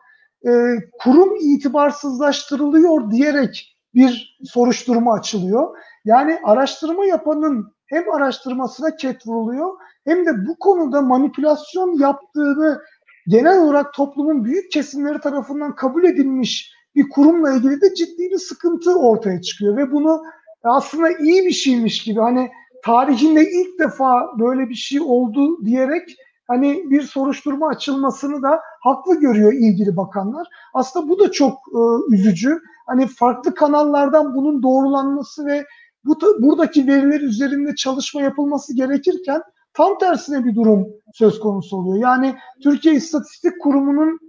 e, kurum itibarsızlaştırılıyor diyerek bir soruşturma açılıyor. Yani araştırma yapanın hem araştırmasına ket vuruluyor hem de bu konuda manipülasyon yaptığını genel olarak toplumun büyük kesimleri tarafından kabul edilmiş bir kurumla ilgili de ciddi bir sıkıntı ortaya çıkıyor ve bunu aslında iyi bir şeymiş gibi hani tarihinde ilk defa böyle bir şey oldu diyerek hani bir soruşturma açılmasını da haklı görüyor ilgili bakanlar. Aslında bu da çok e, üzücü. Hani farklı kanallardan bunun doğrulanması ve bu buradaki veriler üzerinde çalışma yapılması gerekirken tam tersine bir durum söz konusu oluyor. Yani Türkiye İstatistik Kurumu'nun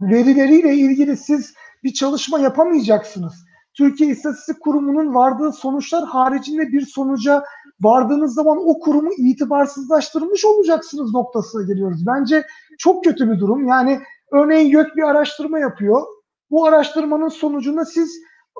verileriyle ilgili siz bir çalışma yapamayacaksınız. Türkiye İstatistik Kurumu'nun vardığı sonuçlar haricinde bir sonuca vardığınız zaman o kurumu itibarsızlaştırmış olacaksınız noktasına geliyoruz. Bence çok kötü bir durum. Yani örneğin YÖK bir araştırma yapıyor. Bu araştırmanın sonucunda siz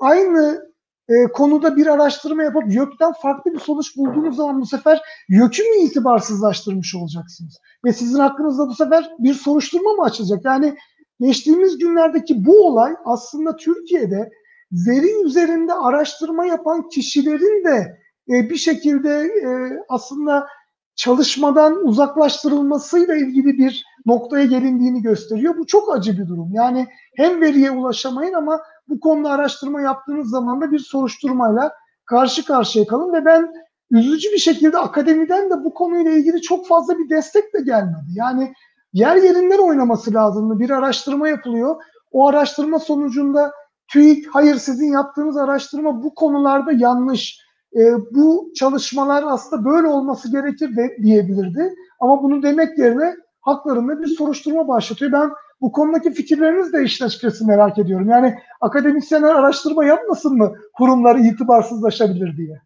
aynı e, konuda bir araştırma yapıp YÖK'ten farklı bir sonuç bulduğunuz zaman bu sefer YÖK'ü mü itibarsızlaştırmış olacaksınız? Ve sizin hakkınızda bu sefer bir soruşturma mı açılacak? Yani geçtiğimiz günlerdeki bu olay aslında Türkiye'de veri üzerinde araştırma yapan kişilerin de e, bir şekilde e, aslında çalışmadan uzaklaştırılmasıyla ilgili bir noktaya gelindiğini gösteriyor. Bu çok acı bir durum. Yani hem veriye ulaşamayın ama bu konuda araştırma yaptığınız zaman da bir soruşturmayla karşı karşıya kalın ve ben üzücü bir şekilde akademiden de bu konuyla ilgili çok fazla bir destek de gelmedi. Yani yer yerinden oynaması lazımdı. Bir araştırma yapılıyor. O araştırma sonucunda TÜİK hayır sizin yaptığınız araştırma bu konularda yanlış. E, bu çalışmalar aslında böyle olması gerekir de diyebilirdi. Ama bunu demek yerine haklarında bir soruşturma başlatıyor. Ben bu konudaki fikirleriniz de işin açıkçası merak ediyorum. Yani akademisyenler araştırma yapmasın mı kurumları itibarsızlaşabilir diye.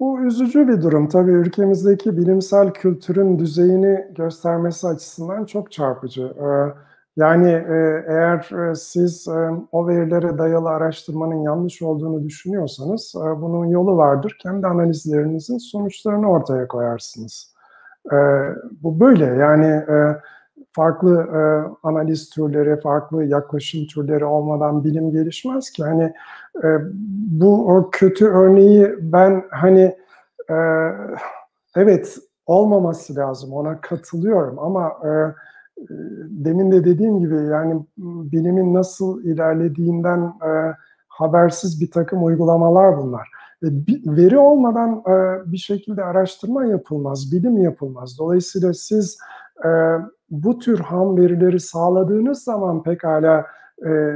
Bu üzücü bir durum. Tabii ülkemizdeki bilimsel kültürün düzeyini göstermesi açısından çok çarpıcı. Ee, yani e, eğer e, siz e, o verilere dayalı araştırmanın yanlış olduğunu düşünüyorsanız bunun yolu vardır. Kendi analizlerinizin sonuçlarını ortaya koyarsınız. Bu böyle yani farklı analiz türleri, farklı yaklaşım türleri olmadan bilim gelişmez ki. Hani bu o kötü örneği ben hani evet olmaması lazım ona katılıyorum ama demin de dediğim gibi yani bilimin nasıl ilerlediğinden e, habersiz bir takım uygulamalar bunlar. E, veri olmadan e, bir şekilde araştırma yapılmaz, bilim yapılmaz. Dolayısıyla siz e, bu tür ham verileri sağladığınız zaman pekala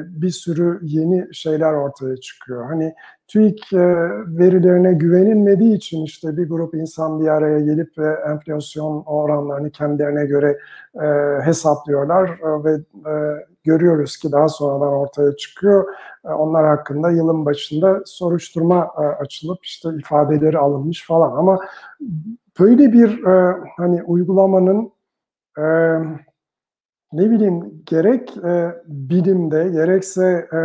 bir sürü yeni şeyler ortaya çıkıyor. Hani TÜİK e, verilerine güvenilmediği için işte bir grup insan bir araya gelip ve enflasyon oranlarını kendilerine göre e, hesaplıyorlar e, ve e, görüyoruz ki daha sonradan ortaya çıkıyor. E, onlar hakkında yılın başında soruşturma e, açılıp işte ifadeleri alınmış falan ama böyle bir e, hani uygulamanın e, ne bileyim gerek e, bilimde gerekse e,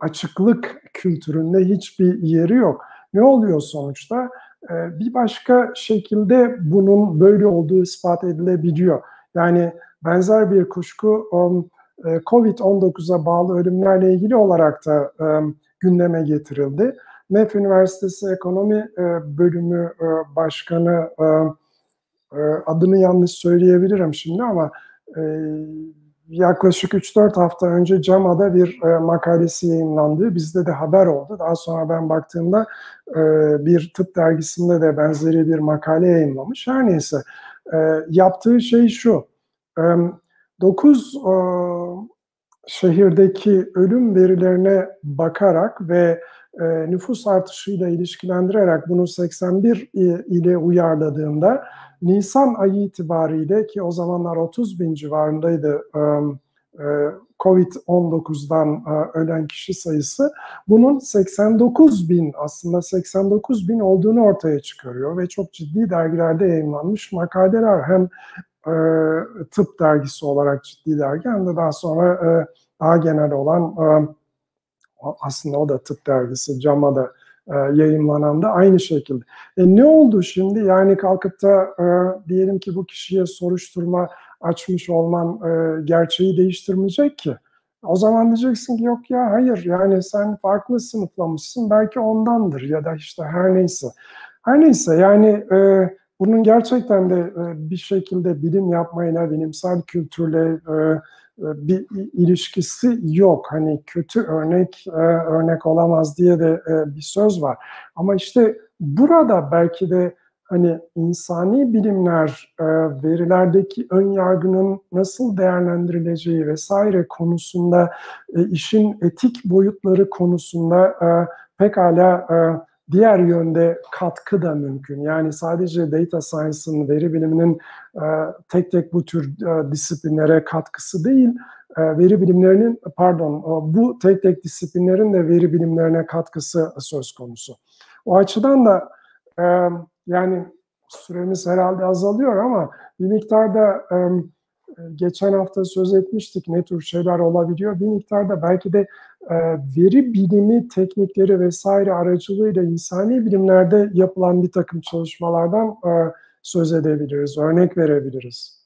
açıklık kültüründe hiçbir yeri yok. Ne oluyor sonuçta? E, bir başka şekilde bunun böyle olduğu ispat edilebiliyor. Yani benzer bir kuşku um, e, COVID-19'a bağlı ölümlerle ilgili olarak da um, gündeme getirildi. MEF Üniversitesi Ekonomi e, Bölümü Başkanı adını yanlış söyleyebilirim şimdi ama yaklaşık 3-4 hafta önce CAMA'da bir e, makalesi yayınlandı. Bizde de haber oldu. Daha sonra ben baktığımda e, bir tıp dergisinde de benzeri bir makale yayınlamış. Her neyse e, yaptığı şey şu. E, 9 e, şehirdeki ölüm verilerine bakarak ve e, nüfus artışıyla ilişkilendirerek bunu 81 ile uyarladığında Nisan ayı itibariyle ki o zamanlar 30 bin civarındaydı COVID-19'dan ölen kişi sayısı bunun 89 bin aslında 89 bin olduğunu ortaya çıkarıyor ve çok ciddi dergilerde yayınlanmış makaleler hem tıp dergisi olarak ciddi dergi hem de daha sonra daha genel olan aslında o da tıp dergisi CAMA'da e, yayınlanan da aynı şekilde. E, ne oldu şimdi? Yani kalkıp da e, diyelim ki bu kişiye soruşturma açmış olman e, gerçeği değiştirmeyecek ki. O zaman diyeceksin ki yok ya hayır yani sen farklı sınıflamışsın belki ondandır ya da işte her neyse. Her neyse yani e, bunun gerçekten de e, bir şekilde bilim yapmayla, bilimsel kültürle, e, bir ilişkisi yok. Hani kötü örnek e, örnek olamaz diye de e, bir söz var. Ama işte burada belki de hani insani bilimler verilerdeki ön yargının nasıl değerlendirileceği vesaire konusunda işin etik boyutları konusunda pekala diğer yönde katkı da mümkün. Yani sadece data science'ın, veri biliminin e, tek tek bu tür e, disiplinlere katkısı değil, e, veri bilimlerinin, pardon, bu tek tek disiplinlerin de veri bilimlerine katkısı söz konusu. O açıdan da yani süremiz herhalde azalıyor ama bir miktarda geçen hafta söz etmiştik ne tür şeyler olabiliyor. Bir miktarda belki de e, veri bilimi teknikleri vesaire aracılığıyla insani bilimlerde yapılan bir takım çalışmalardan e, söz edebiliriz, örnek verebiliriz.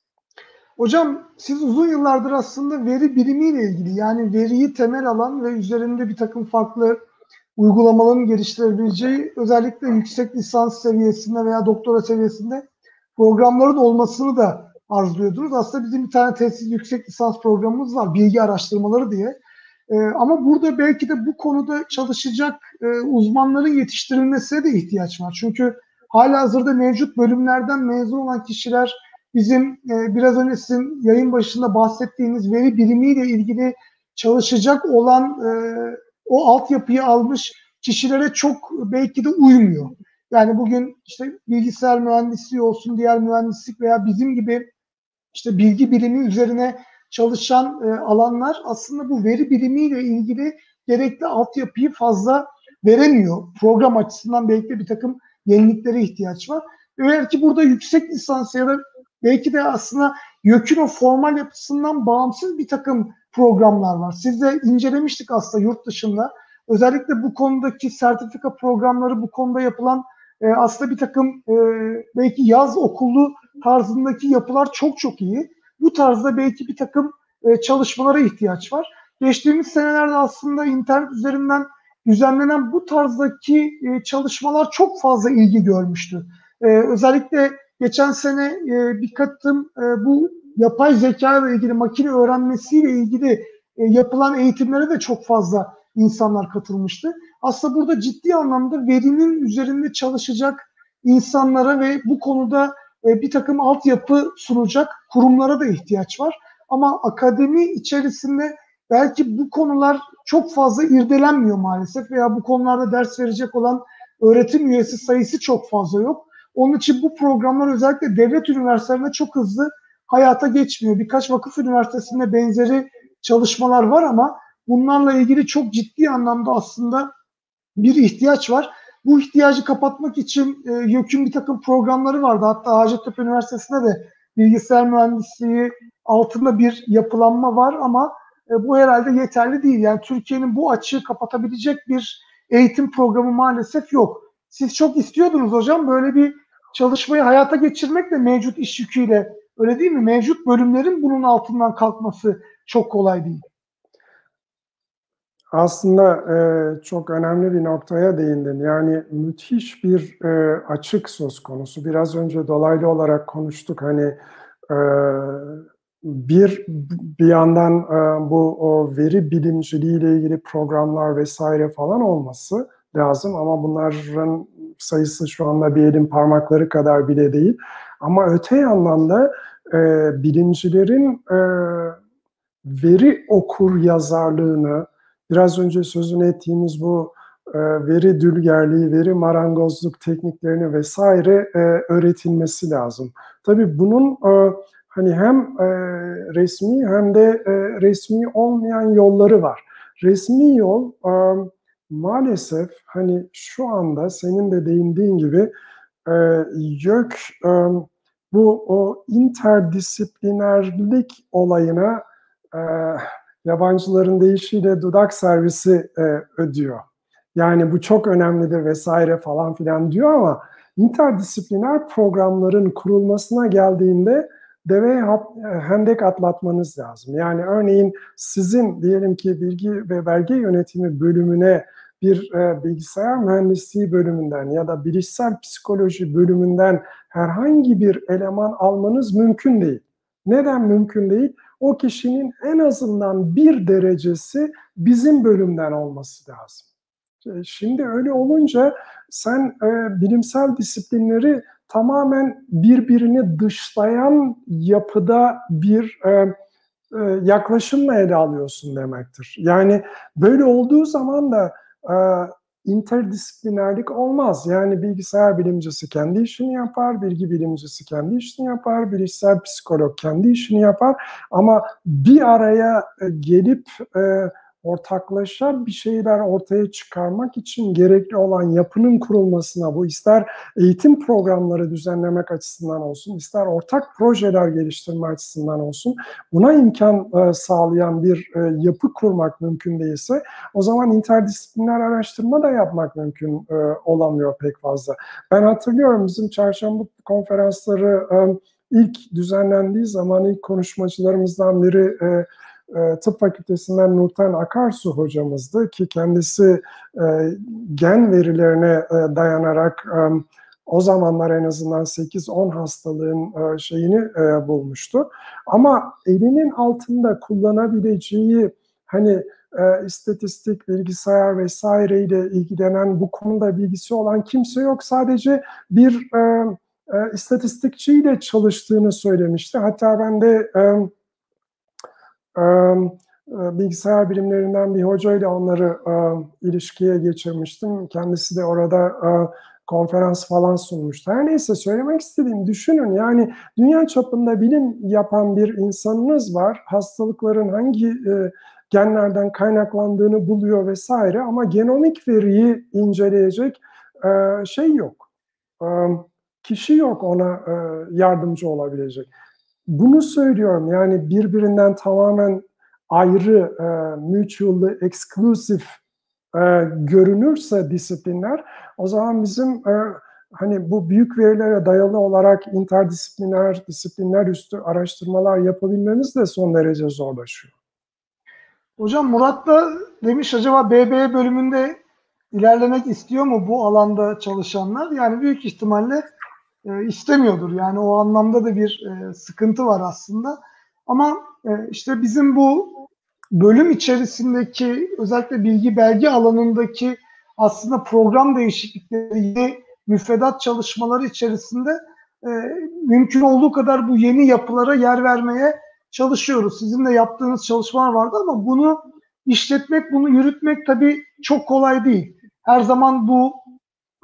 Hocam siz uzun yıllardır aslında veri bilimiyle ilgili yani veriyi temel alan ve üzerinde bir takım farklı uygulamaların geliştirebileceği özellikle yüksek lisans seviyesinde veya doktora seviyesinde programların olmasını da arzuluyordunuz. Aslında bizim bir tane tesis yüksek lisans programımız var bilgi araştırmaları diye. E, ama burada belki de bu konuda çalışacak e, uzmanların yetiştirilmesine de ihtiyaç var. Çünkü hala hazırda mevcut bölümlerden mezun olan kişiler bizim e, biraz önce sizin yayın başında bahsettiğiniz veri bilimiyle ilgili çalışacak olan e, o altyapıyı almış kişilere çok belki de uymuyor. Yani bugün işte bilgisayar mühendisliği olsun, diğer mühendislik veya bizim gibi işte bilgi bilimi üzerine çalışan e, alanlar aslında bu veri bilimiyle ilgili gerekli altyapıyı fazla veremiyor. Program açısından belki de bir takım yeniliklere ihtiyaç var. Belki burada yüksek lisans ya da belki de aslında YÖK'ün o formal yapısından bağımsız bir takım programlar var. Siz de incelemiştik aslında yurt dışında. Özellikle bu konudaki sertifika programları, bu konuda yapılan e, aslında bir takım e, belki yaz okulu tarzındaki yapılar çok çok iyi bu tarzda belki bir takım e, çalışmalara ihtiyaç var. Geçtiğimiz senelerde aslında internet üzerinden düzenlenen bu tarzdaki e, çalışmalar çok fazla ilgi görmüştü. E, özellikle geçen sene e, bir katım e, bu yapay zeka ile ilgili makine öğrenmesiyle ilgili e, yapılan eğitimlere de çok fazla insanlar katılmıştı. Aslında burada ciddi anlamda verinin üzerinde çalışacak insanlara ve bu konuda bir takım altyapı sunacak kurumlara da ihtiyaç var. Ama akademi içerisinde belki bu konular çok fazla irdelenmiyor maalesef veya bu konularda ders verecek olan öğretim üyesi sayısı çok fazla yok. Onun için bu programlar özellikle devlet üniversitelerinde çok hızlı hayata geçmiyor. Birkaç vakıf üniversitesinde benzeri çalışmalar var ama bunlarla ilgili çok ciddi anlamda aslında bir ihtiyaç var. Bu ihtiyacı kapatmak için e, YÖK'ün bir takım programları vardı. Hatta Hacettepe Üniversitesi'nde de bilgisayar mühendisliği altında bir yapılanma var ama e, bu herhalde yeterli değil. Yani Türkiye'nin bu açığı kapatabilecek bir eğitim programı maalesef yok. Siz çok istiyordunuz hocam böyle bir çalışmayı hayata geçirmek de mevcut iş yüküyle öyle değil mi? Mevcut bölümlerin bunun altından kalkması çok kolay değil. Aslında e, çok önemli bir noktaya değindin. Yani müthiş bir e, açık söz konusu. Biraz önce dolaylı olarak konuştuk. Hani e, bir bir yandan e, bu o veri bilimciliği ile ilgili programlar vesaire falan olması lazım ama bunların sayısı şu anda bir elin parmakları kadar bile değil. Ama öte yandan da e, bilimcilerin e, veri okur yazarlığını, biraz önce sözünü ettiğimiz bu e, veri dülgerliği, veri marangozluk tekniklerini vesaire e, öğretilmesi lazım. Tabii bunun e, hani hem e, resmi hem de e, resmi olmayan yolları var. Resmi yol e, maalesef hani şu anda senin de değindiğin gibi e, YÖK e, bu o interdisiplinerlik olayına e, yabancıların deyişiyle dudak servisi e, ödüyor. Yani bu çok önemlidir vesaire falan filan diyor ama interdisipliner programların kurulmasına geldiğinde deveye hendek atlatmanız lazım. Yani örneğin sizin diyelim ki bilgi ve belge yönetimi bölümüne bir e, bilgisayar mühendisliği bölümünden ya da bilişsel psikoloji bölümünden herhangi bir eleman almanız mümkün değil. Neden mümkün değil? O kişinin en azından bir derecesi bizim bölümden olması lazım. E, şimdi öyle olunca sen e, bilimsel disiplinleri tamamen birbirini dışlayan yapıda bir e, e, yaklaşımla ele alıyorsun demektir. Yani böyle olduğu zaman da e, interdisiplinerlik olmaz. Yani bilgisayar bilimcisi kendi işini yapar, bilgi bilimcisi kendi işini yapar, bilişsel psikolog kendi işini yapar. Ama bir araya e, gelip e, ortaklaşa bir şeyler ortaya çıkarmak için gerekli olan yapının kurulmasına bu ister eğitim programları düzenlemek açısından olsun, ister ortak projeler geliştirme açısından olsun buna imkan e, sağlayan bir e, yapı kurmak mümkün değilse o zaman interdisipliner araştırma da yapmak mümkün e, olamıyor pek fazla. Ben hatırlıyorum bizim çarşamba konferansları ilk düzenlendiği zaman ilk konuşmacılarımızdan biri e, e, tıp fakültesinden Nurten Akarsu hocamızdı ki kendisi e, gen verilerine e, dayanarak o zamanlar en azından 8-10 hastalığın şeyini bulmuştu. Ama elinin altında kullanabileceği hani e, istatistik, bilgisayar vesaireyle ilgilenen bu konuda bilgisi olan kimse yok. Sadece bir e, e, istatistikçiyle çalıştığını söylemişti. Hatta ben de e, bilgisayar bilimlerinden bir hocayla onları ilişkiye geçirmiştim. Kendisi de orada konferans falan sunmuştu. Her neyse söylemek istediğim düşünün yani dünya çapında bilim yapan bir insanınız var. Hastalıkların hangi e, genlerden kaynaklandığını buluyor vesaire ama genomik veriyi inceleyecek e, şey yok. E, kişi yok ona e, yardımcı olabilecek. Bunu söylüyorum yani birbirinden tamamen ayrı, e, mutually exclusive e, görünürse disiplinler o zaman bizim e, hani bu büyük verilere dayalı olarak interdisipliner, disiplinler üstü araştırmalar yapabilmemiz de son derece zorlaşıyor. Hocam Murat da demiş acaba BBE bölümünde ilerlemek istiyor mu bu alanda çalışanlar? Yani büyük ihtimalle e, istemiyordur. Yani o anlamda da bir e, sıkıntı var aslında. Ama e, işte bizim bu bölüm içerisindeki özellikle bilgi belge alanındaki aslında program değişiklikleri, müfredat çalışmaları içerisinde e, mümkün olduğu kadar bu yeni yapılara yer vermeye çalışıyoruz. Sizin de yaptığınız çalışmalar vardı ama bunu işletmek, bunu yürütmek tabii çok kolay değil. Her zaman bu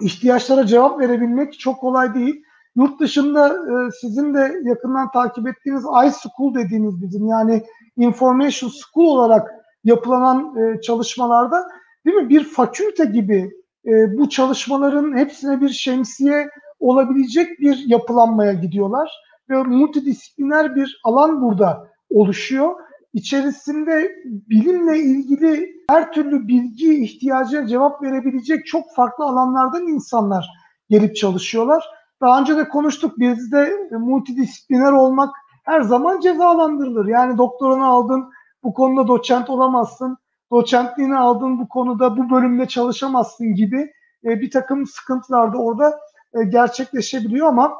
ihtiyaçlara cevap verebilmek çok kolay değil. Yurt dışında e, sizin de yakından takip ettiğiniz iSchool dediğimiz bizim yani Information School olarak yapılan e, çalışmalarda değil mi bir fakülte gibi e, bu çalışmaların hepsine bir şemsiye olabilecek bir yapılanmaya gidiyorlar ve multidisipliner bir alan burada oluşuyor. içerisinde bilimle ilgili her türlü bilgi ihtiyacına cevap verebilecek çok farklı alanlardan insanlar gelip çalışıyorlar. Daha önce de konuştuk bizde multidisipliner olmak her zaman cezalandırılır. Yani doktorunu aldın bu konuda doçent olamazsın. Doçentliğini aldın bu konuda bu bölümde çalışamazsın gibi e, bir takım sıkıntılar da orada e, gerçekleşebiliyor ama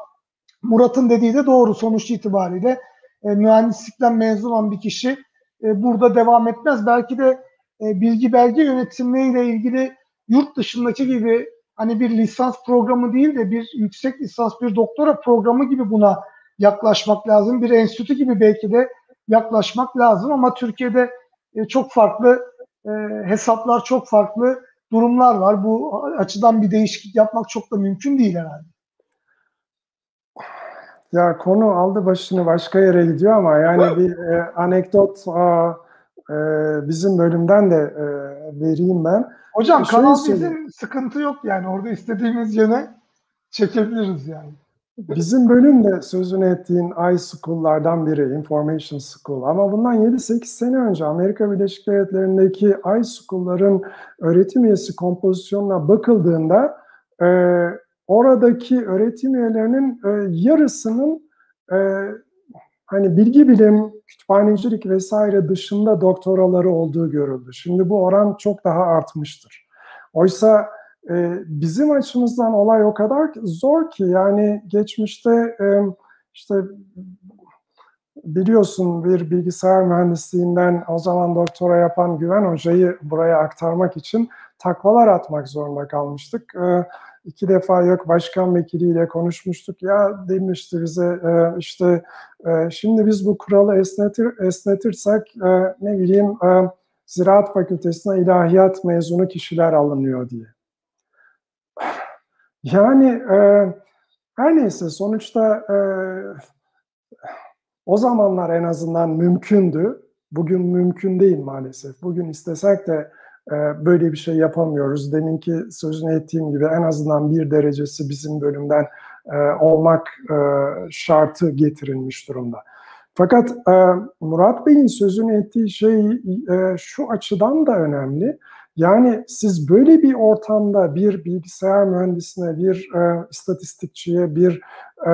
Murat'ın dediği de doğru sonuç itibariyle e, mühendislikten mezun olan bir kişi burada devam etmez. Belki de bilgi belge yönetimliğiyle ilgili yurt dışındaki gibi hani bir lisans programı değil de bir yüksek lisans, bir doktora programı gibi buna yaklaşmak lazım. Bir enstitü gibi belki de yaklaşmak lazım ama Türkiye'de e, çok farklı e, hesaplar, çok farklı durumlar var. Bu açıdan bir değişiklik yapmak çok da mümkün değil herhalde. Ya konu aldı başını başka yere gidiyor ama yani bir e, anekdot a, e, bizim bölümden de e, vereyim ben. Hocam Şöyle kanal bizim sıkıntı yok yani orada istediğimiz yöne çekebiliriz yani. Bizim bölüm de sözünü ettiğin iSchool'lardan biri, Information School. Ama bundan 7-8 sene önce Amerika Birleşik Devletleri'ndeki iSchool'ların öğretim üyesi kompozisyonuna bakıldığında e, oradaki öğretim üyelerinin e, yarısının e, hani bilgi bilim, kütüphanecilik vesaire dışında doktoraları olduğu görüldü. Şimdi bu oran çok daha artmıştır. Oysa e, bizim açımızdan olay o kadar zor ki yani geçmişte e, işte biliyorsun bir bilgisayar mühendisliğinden o zaman doktora yapan Güven Hoca'yı buraya aktarmak için takvalar atmak zorunda kalmıştık. E, iki defa yok başkan vekiliyle konuşmuştuk. Ya demişti bize e, işte e, şimdi biz bu kuralı esnetir, esnetirsek e, ne bileyim e, Ziraat Fakültesine ilahiyat mezunu kişiler alınıyor diye. Yani e, her neyse sonuçta e, o zamanlar en azından mümkündü. Bugün mümkün değil maalesef. Bugün istesek de böyle bir şey yapamıyoruz. Deminki sözünü ettiğim gibi en azından bir derecesi bizim bölümden e, olmak e, şartı getirilmiş durumda. Fakat e, Murat Bey'in sözünü ettiği şey şu açıdan da önemli. Yani siz böyle bir ortamda bir bilgisayar mühendisine, bir istatistikçiye, bir e,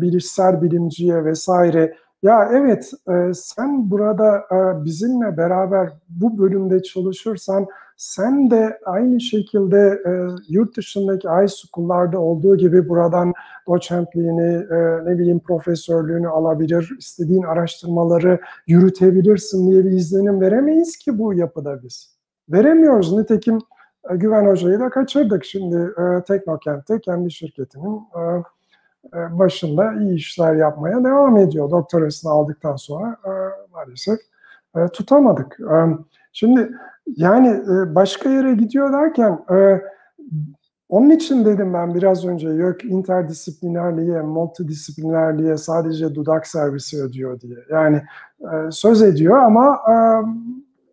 bilişsel bilimciye vesaire ya evet e, sen burada e, bizimle beraber bu bölümde çalışırsan sen de aynı şekilde e, yurt dışındaki iSchool'larda olduğu gibi buradan doçentliğini, e, ne bileyim profesörlüğünü alabilir, istediğin araştırmaları yürütebilirsin diye bir izlenim veremeyiz ki bu yapıda biz. Veremiyoruz. Nitekim e, Güven Hoca'yı da kaçırdık. Şimdi e, Teknokent'te kendi şirketinin e, başında iyi işler yapmaya devam ediyor. Doktorasını aldıktan sonra e, maalesef e, tutamadık. E, şimdi yani e, başka yere gidiyor derken e, onun için dedim ben biraz önce yok interdisiplinerliğe, multidisiplinerliğe sadece dudak servisi ödüyor diye. Yani e, söz ediyor ama e,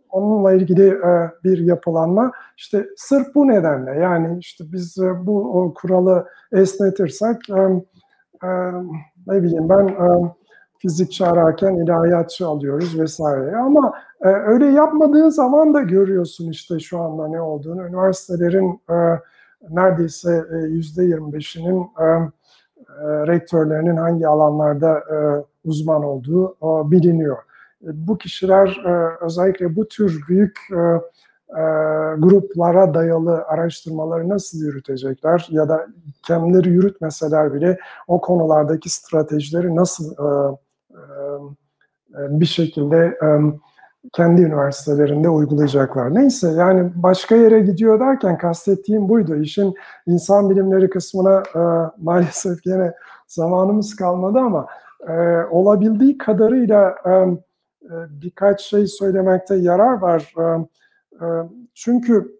onunla ilgili e, bir yapılanma işte sırf bu nedenle yani işte biz e, bu kuralı esnetirsek e, e, ne bileyim ben e, fizikçi ararken ilahiyatçı alıyoruz vesaire ama e, öyle yapmadığı zaman da görüyorsun işte şu anda ne olduğunu üniversitelerin e, neredeyse yüzde 25'inin e, e, rektörlerinin hangi alanlarda e, uzman olduğu o, biliniyor. Bu kişiler özellikle bu tür büyük gruplara dayalı araştırmaları nasıl yürütecekler ya da kendileri yürütmeseler bile o konulardaki stratejileri nasıl bir şekilde kendi üniversitelerinde uygulayacaklar. Neyse yani başka yere gidiyor derken kastettiğim buydu. İşin insan bilimleri kısmına maalesef yine zamanımız kalmadı ama olabildiği kadarıyla birkaç şey söylemekte yarar var. Çünkü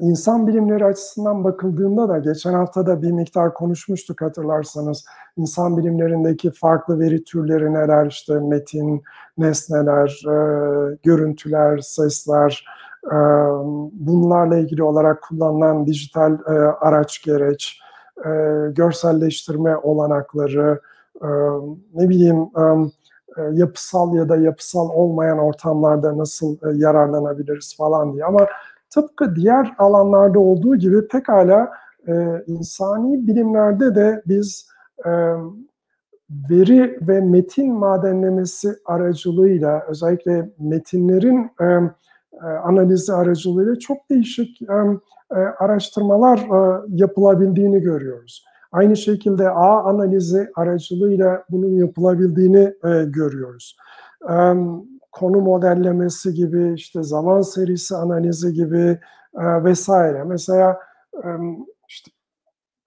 insan bilimleri açısından bakıldığında da geçen hafta da bir miktar konuşmuştuk hatırlarsanız. İnsan bilimlerindeki farklı veri türleri neler işte metin, nesneler, görüntüler, sesler, bunlarla ilgili olarak kullanılan dijital araç gereç, görselleştirme olanakları, ne bileyim yapısal ya da yapısal olmayan ortamlarda nasıl yararlanabiliriz falan diye. Ama tıpkı diğer alanlarda olduğu gibi pekala insani bilimlerde de biz veri ve metin madenlemesi aracılığıyla özellikle metinlerin analizi aracılığıyla çok değişik araştırmalar yapılabildiğini görüyoruz. Aynı şekilde ağ analizi aracılığıyla bunun yapılabildiğini e, görüyoruz. E, konu modellemesi gibi, işte zaman serisi analizi gibi e, vesaire. Mesela e, işte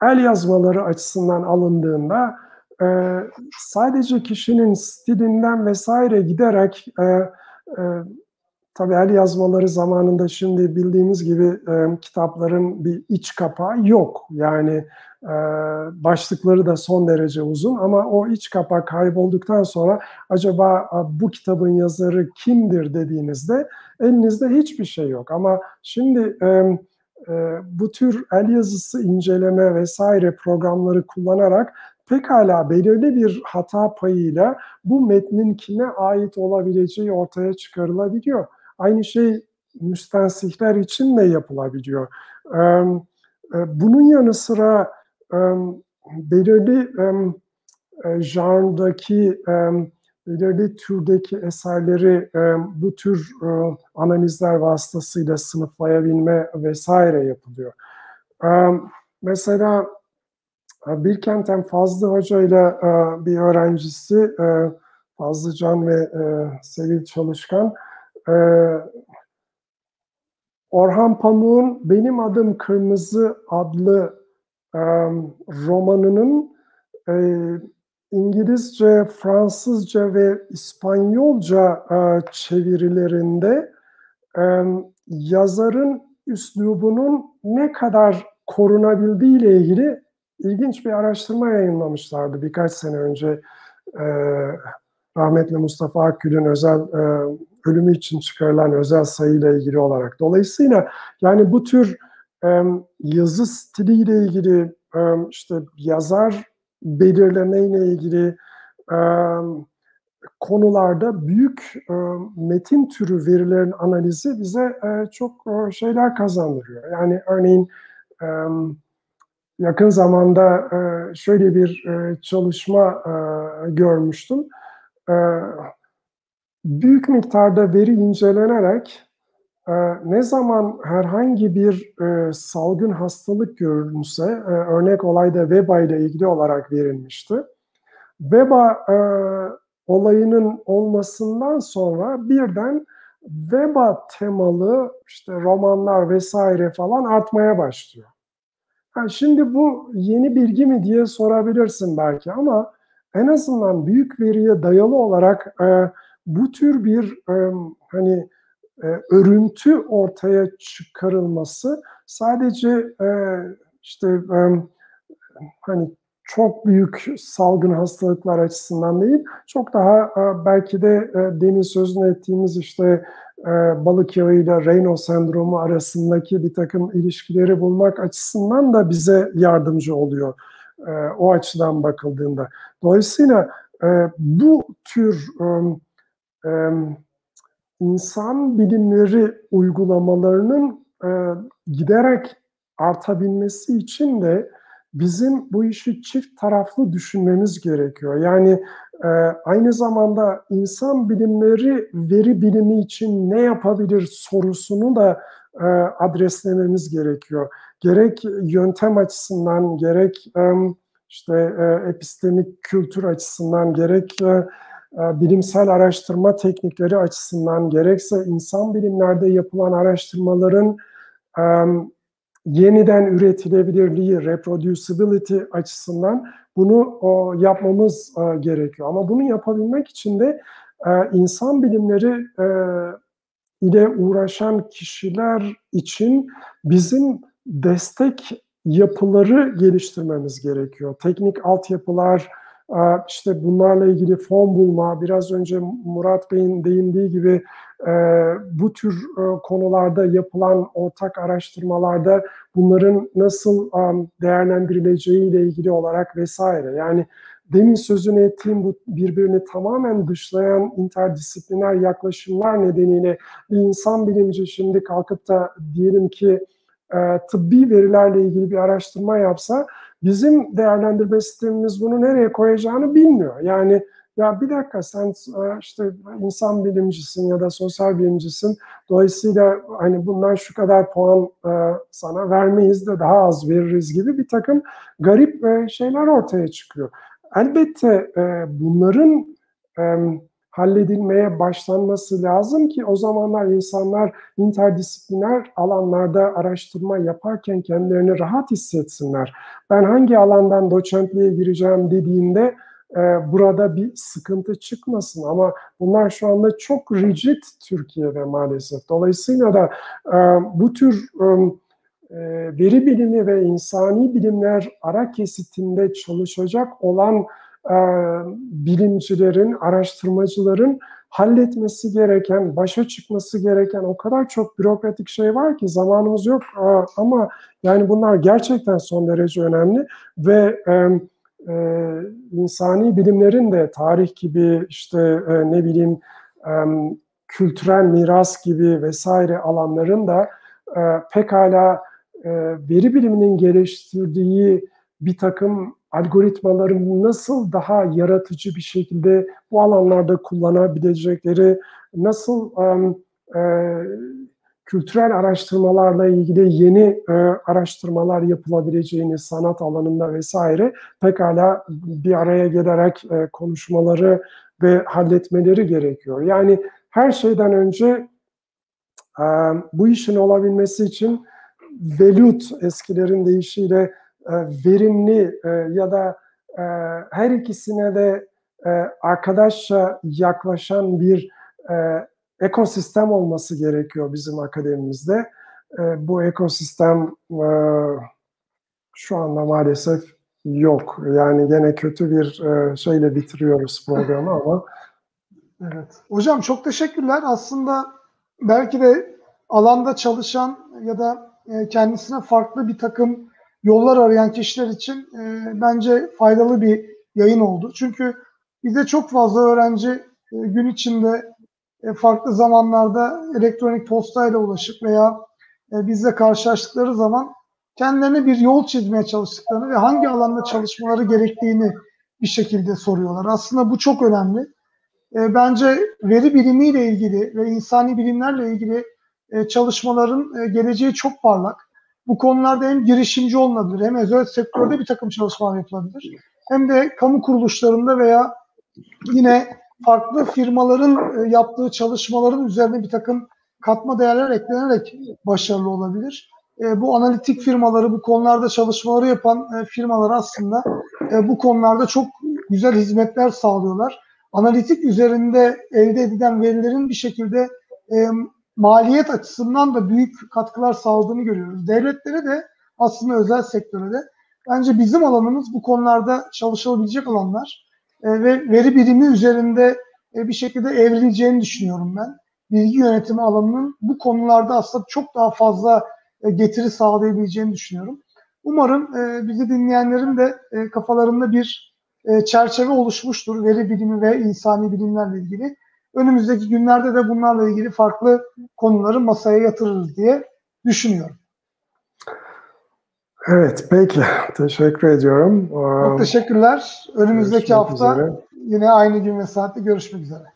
el yazmaları açısından alındığında e, sadece kişinin stilinden vesaire giderek e, e, Tabii el yazmaları zamanında şimdi bildiğimiz gibi e, kitapların bir iç kapağı yok. Yani e, başlıkları da son derece uzun ama o iç kapak kaybolduktan sonra acaba bu kitabın yazarı kimdir dediğinizde elinizde hiçbir şey yok. Ama şimdi e, e, bu tür el yazısı inceleme vesaire programları kullanarak pekala belirli bir hata payıyla bu metnin kime ait olabileceği ortaya çıkarılabiliyor. Aynı şey müstensihler için de yapılabiliyor. Bunun yanı sıra belirli janrdaki belirli türdeki eserleri bu tür analizler vasıtasıyla sınıflayabilme vesaire yapılıyor. Mesela Bilkent'ten Fazlı Hoca ile bir öğrencisi Fazlı Can ve Sevil Çalışkan ee, Orhan Pamuk'un Benim Adım Kırmızı adlı e, romanının e, İngilizce, Fransızca ve İspanyolca e, çevirilerinde e, yazarın üslubunun ne kadar korunabildiği ile ilgili ilginç bir araştırma yayınlamışlardı birkaç sene önce. E, rahmetli Mustafa Akgül'ün özel e, ölümü için çıkarılan özel sayıyla ilgili olarak. Dolayısıyla yani bu tür e, yazı stiliyle ilgili e, işte yazar belirlemeyle ilgili e, konularda büyük e, metin türü verilerin analizi bize e, çok e, şeyler kazandırıyor. Yani örneğin e, yakın zamanda e, şöyle bir e, çalışma e, görmüştüm. E, büyük miktarda veri incelenerek e, ne zaman herhangi bir e, salgın hastalık görülmüşse, e, örnek olayda veba ile ilgili olarak verilmişti. Veba e, olayının olmasından sonra birden veba temalı işte romanlar vesaire falan artmaya başlıyor. Yani şimdi bu yeni bilgi mi diye sorabilirsin belki ama en azından büyük veriye dayalı olarak e, bu tür bir e, hani e, örüntü ortaya çıkarılması sadece e, işte e, hani çok büyük salgın hastalıklar açısından değil, çok daha e, belki de e, demin sözünü ettiğimiz işte e, balık yağıyla Raynaud sendromu arasındaki bir takım ilişkileri bulmak açısından da bize yardımcı oluyor e, o açıdan bakıldığında. Dolayısıyla e, bu tür e, insan bilimleri uygulamalarının e, giderek artabilmesi için de bizim bu işi çift taraflı düşünmemiz gerekiyor. Yani e, aynı zamanda insan bilimleri veri bilimi için ne yapabilir sorusunu da e, adreslememiz gerekiyor. Gerek yöntem açısından, gerek işte epistemik kültür açısından, gerek e, bilimsel araştırma teknikleri açısından gerekse insan bilimlerde yapılan araştırmaların yeniden üretilebilirliği, reproducibility açısından bunu yapmamız gerekiyor. Ama bunu yapabilmek için de insan bilimleri ile uğraşan kişiler için bizim destek yapıları geliştirmemiz gerekiyor. Teknik altyapılar, işte bunlarla ilgili fon bulma, biraz önce Murat Bey'in değindiği gibi e, bu tür e, konularda yapılan ortak araştırmalarda bunların nasıl değerlendirileceği ile ilgili olarak vesaire. Yani demin sözünü ettiğim bu birbirini tamamen dışlayan interdisipliner yaklaşımlar nedeniyle bir insan bilimci şimdi kalkıp da diyelim ki e, tıbbi verilerle ilgili bir araştırma yapsa bizim değerlendirme sistemimiz bunu nereye koyacağını bilmiyor. Yani ya bir dakika sen e, işte insan bilimcisin ya da sosyal bilimcisin. Dolayısıyla hani bundan şu kadar puan e, sana vermeyiz de daha az veririz gibi bir takım garip e, şeyler ortaya çıkıyor. Elbette bunların halledilmeye başlanması lazım ki o zamanlar insanlar interdisipliner alanlarda araştırma yaparken kendilerini rahat hissetsinler. Ben hangi alandan doçentliğe gireceğim dediğinde e, burada bir sıkıntı çıkmasın ama bunlar şu anda çok rigid Türkiye'de maalesef. Dolayısıyla da e, bu tür e, veri bilimi ve insani bilimler ara kesitinde çalışacak olan bilimcilerin, araştırmacıların halletmesi gereken, başa çıkması gereken o kadar çok bürokratik şey var ki zamanımız yok. Ama yani bunlar gerçekten son derece önemli ve e, insani bilimlerin de tarih gibi işte e, ne bileyim kültürel miras gibi vesaire alanların da e, pekala e, veri biliminin geliştirdiği bir takım algoritmaların nasıl daha yaratıcı bir şekilde bu alanlarda kullanabilecekleri, nasıl e, e, kültürel araştırmalarla ilgili yeni e, araştırmalar yapılabileceğini sanat alanında vesaire pekala bir araya gelerek e, konuşmaları ve halletmeleri gerekiyor. Yani her şeyden önce e, bu işin olabilmesi için velut eskilerin deyişiyle e, verimli e, ya da e, her ikisine de e, arkadaşça yaklaşan bir ekosistem olması gerekiyor bizim akademimizde. Bu ekosistem şu anda maalesef yok. Yani gene kötü bir e, şeyle bitiriyoruz programı ama. Evet. Hocam çok teşekkürler. Aslında belki de alanda çalışan ya da kendisine farklı bir takım yollar arayan kişiler için e, bence faydalı bir yayın oldu. Çünkü bize çok fazla öğrenci e, gün içinde e, farklı zamanlarda elektronik postayla ulaşıp veya e, bizle karşılaştıkları zaman kendilerine bir yol çizmeye çalıştıklarını ve hangi alanda çalışmaları gerektiğini bir şekilde soruyorlar. Aslında bu çok önemli. E, bence veri bilimiyle ilgili ve insani bilimlerle ilgili çalışmaların geleceği çok parlak. Bu konularda hem girişimci olunabilir hem özel sektörde bir takım çalışmalar yapılabilir. Hem de kamu kuruluşlarında veya yine farklı firmaların e, yaptığı çalışmaların üzerine bir takım katma değerler eklenerek başarılı olabilir. E, bu analitik firmaları, bu konularda çalışmaları yapan e, firmalar aslında bu konularda çok güzel hizmetler sağlıyorlar. Analitik üzerinde elde edilen verilerin bir şekilde maliyet açısından da büyük katkılar sağladığını görüyoruz. Devletlere de aslında özel sektöre de. Bence bizim alanımız bu konularda çalışılabilecek alanlar. E, ve veri birimi üzerinde e, bir şekilde evrileceğini düşünüyorum ben. Bilgi yönetimi alanının bu konularda aslında çok daha fazla e, getiri sağlayabileceğini düşünüyorum. Umarım bizi dinleyenlerin de kafalarında bir çerçeve oluşmuştur veri bilimi ve insani bilimlerle ilgili. Önümüzdeki günlerde de bunlarla ilgili farklı konuları masaya yatırırız diye düşünüyorum. Evet, peki. Teşekkür ediyorum. Çok teşekkürler. Önümüzdeki görüşmek hafta üzere. yine aynı gün ve saatte görüşmek üzere.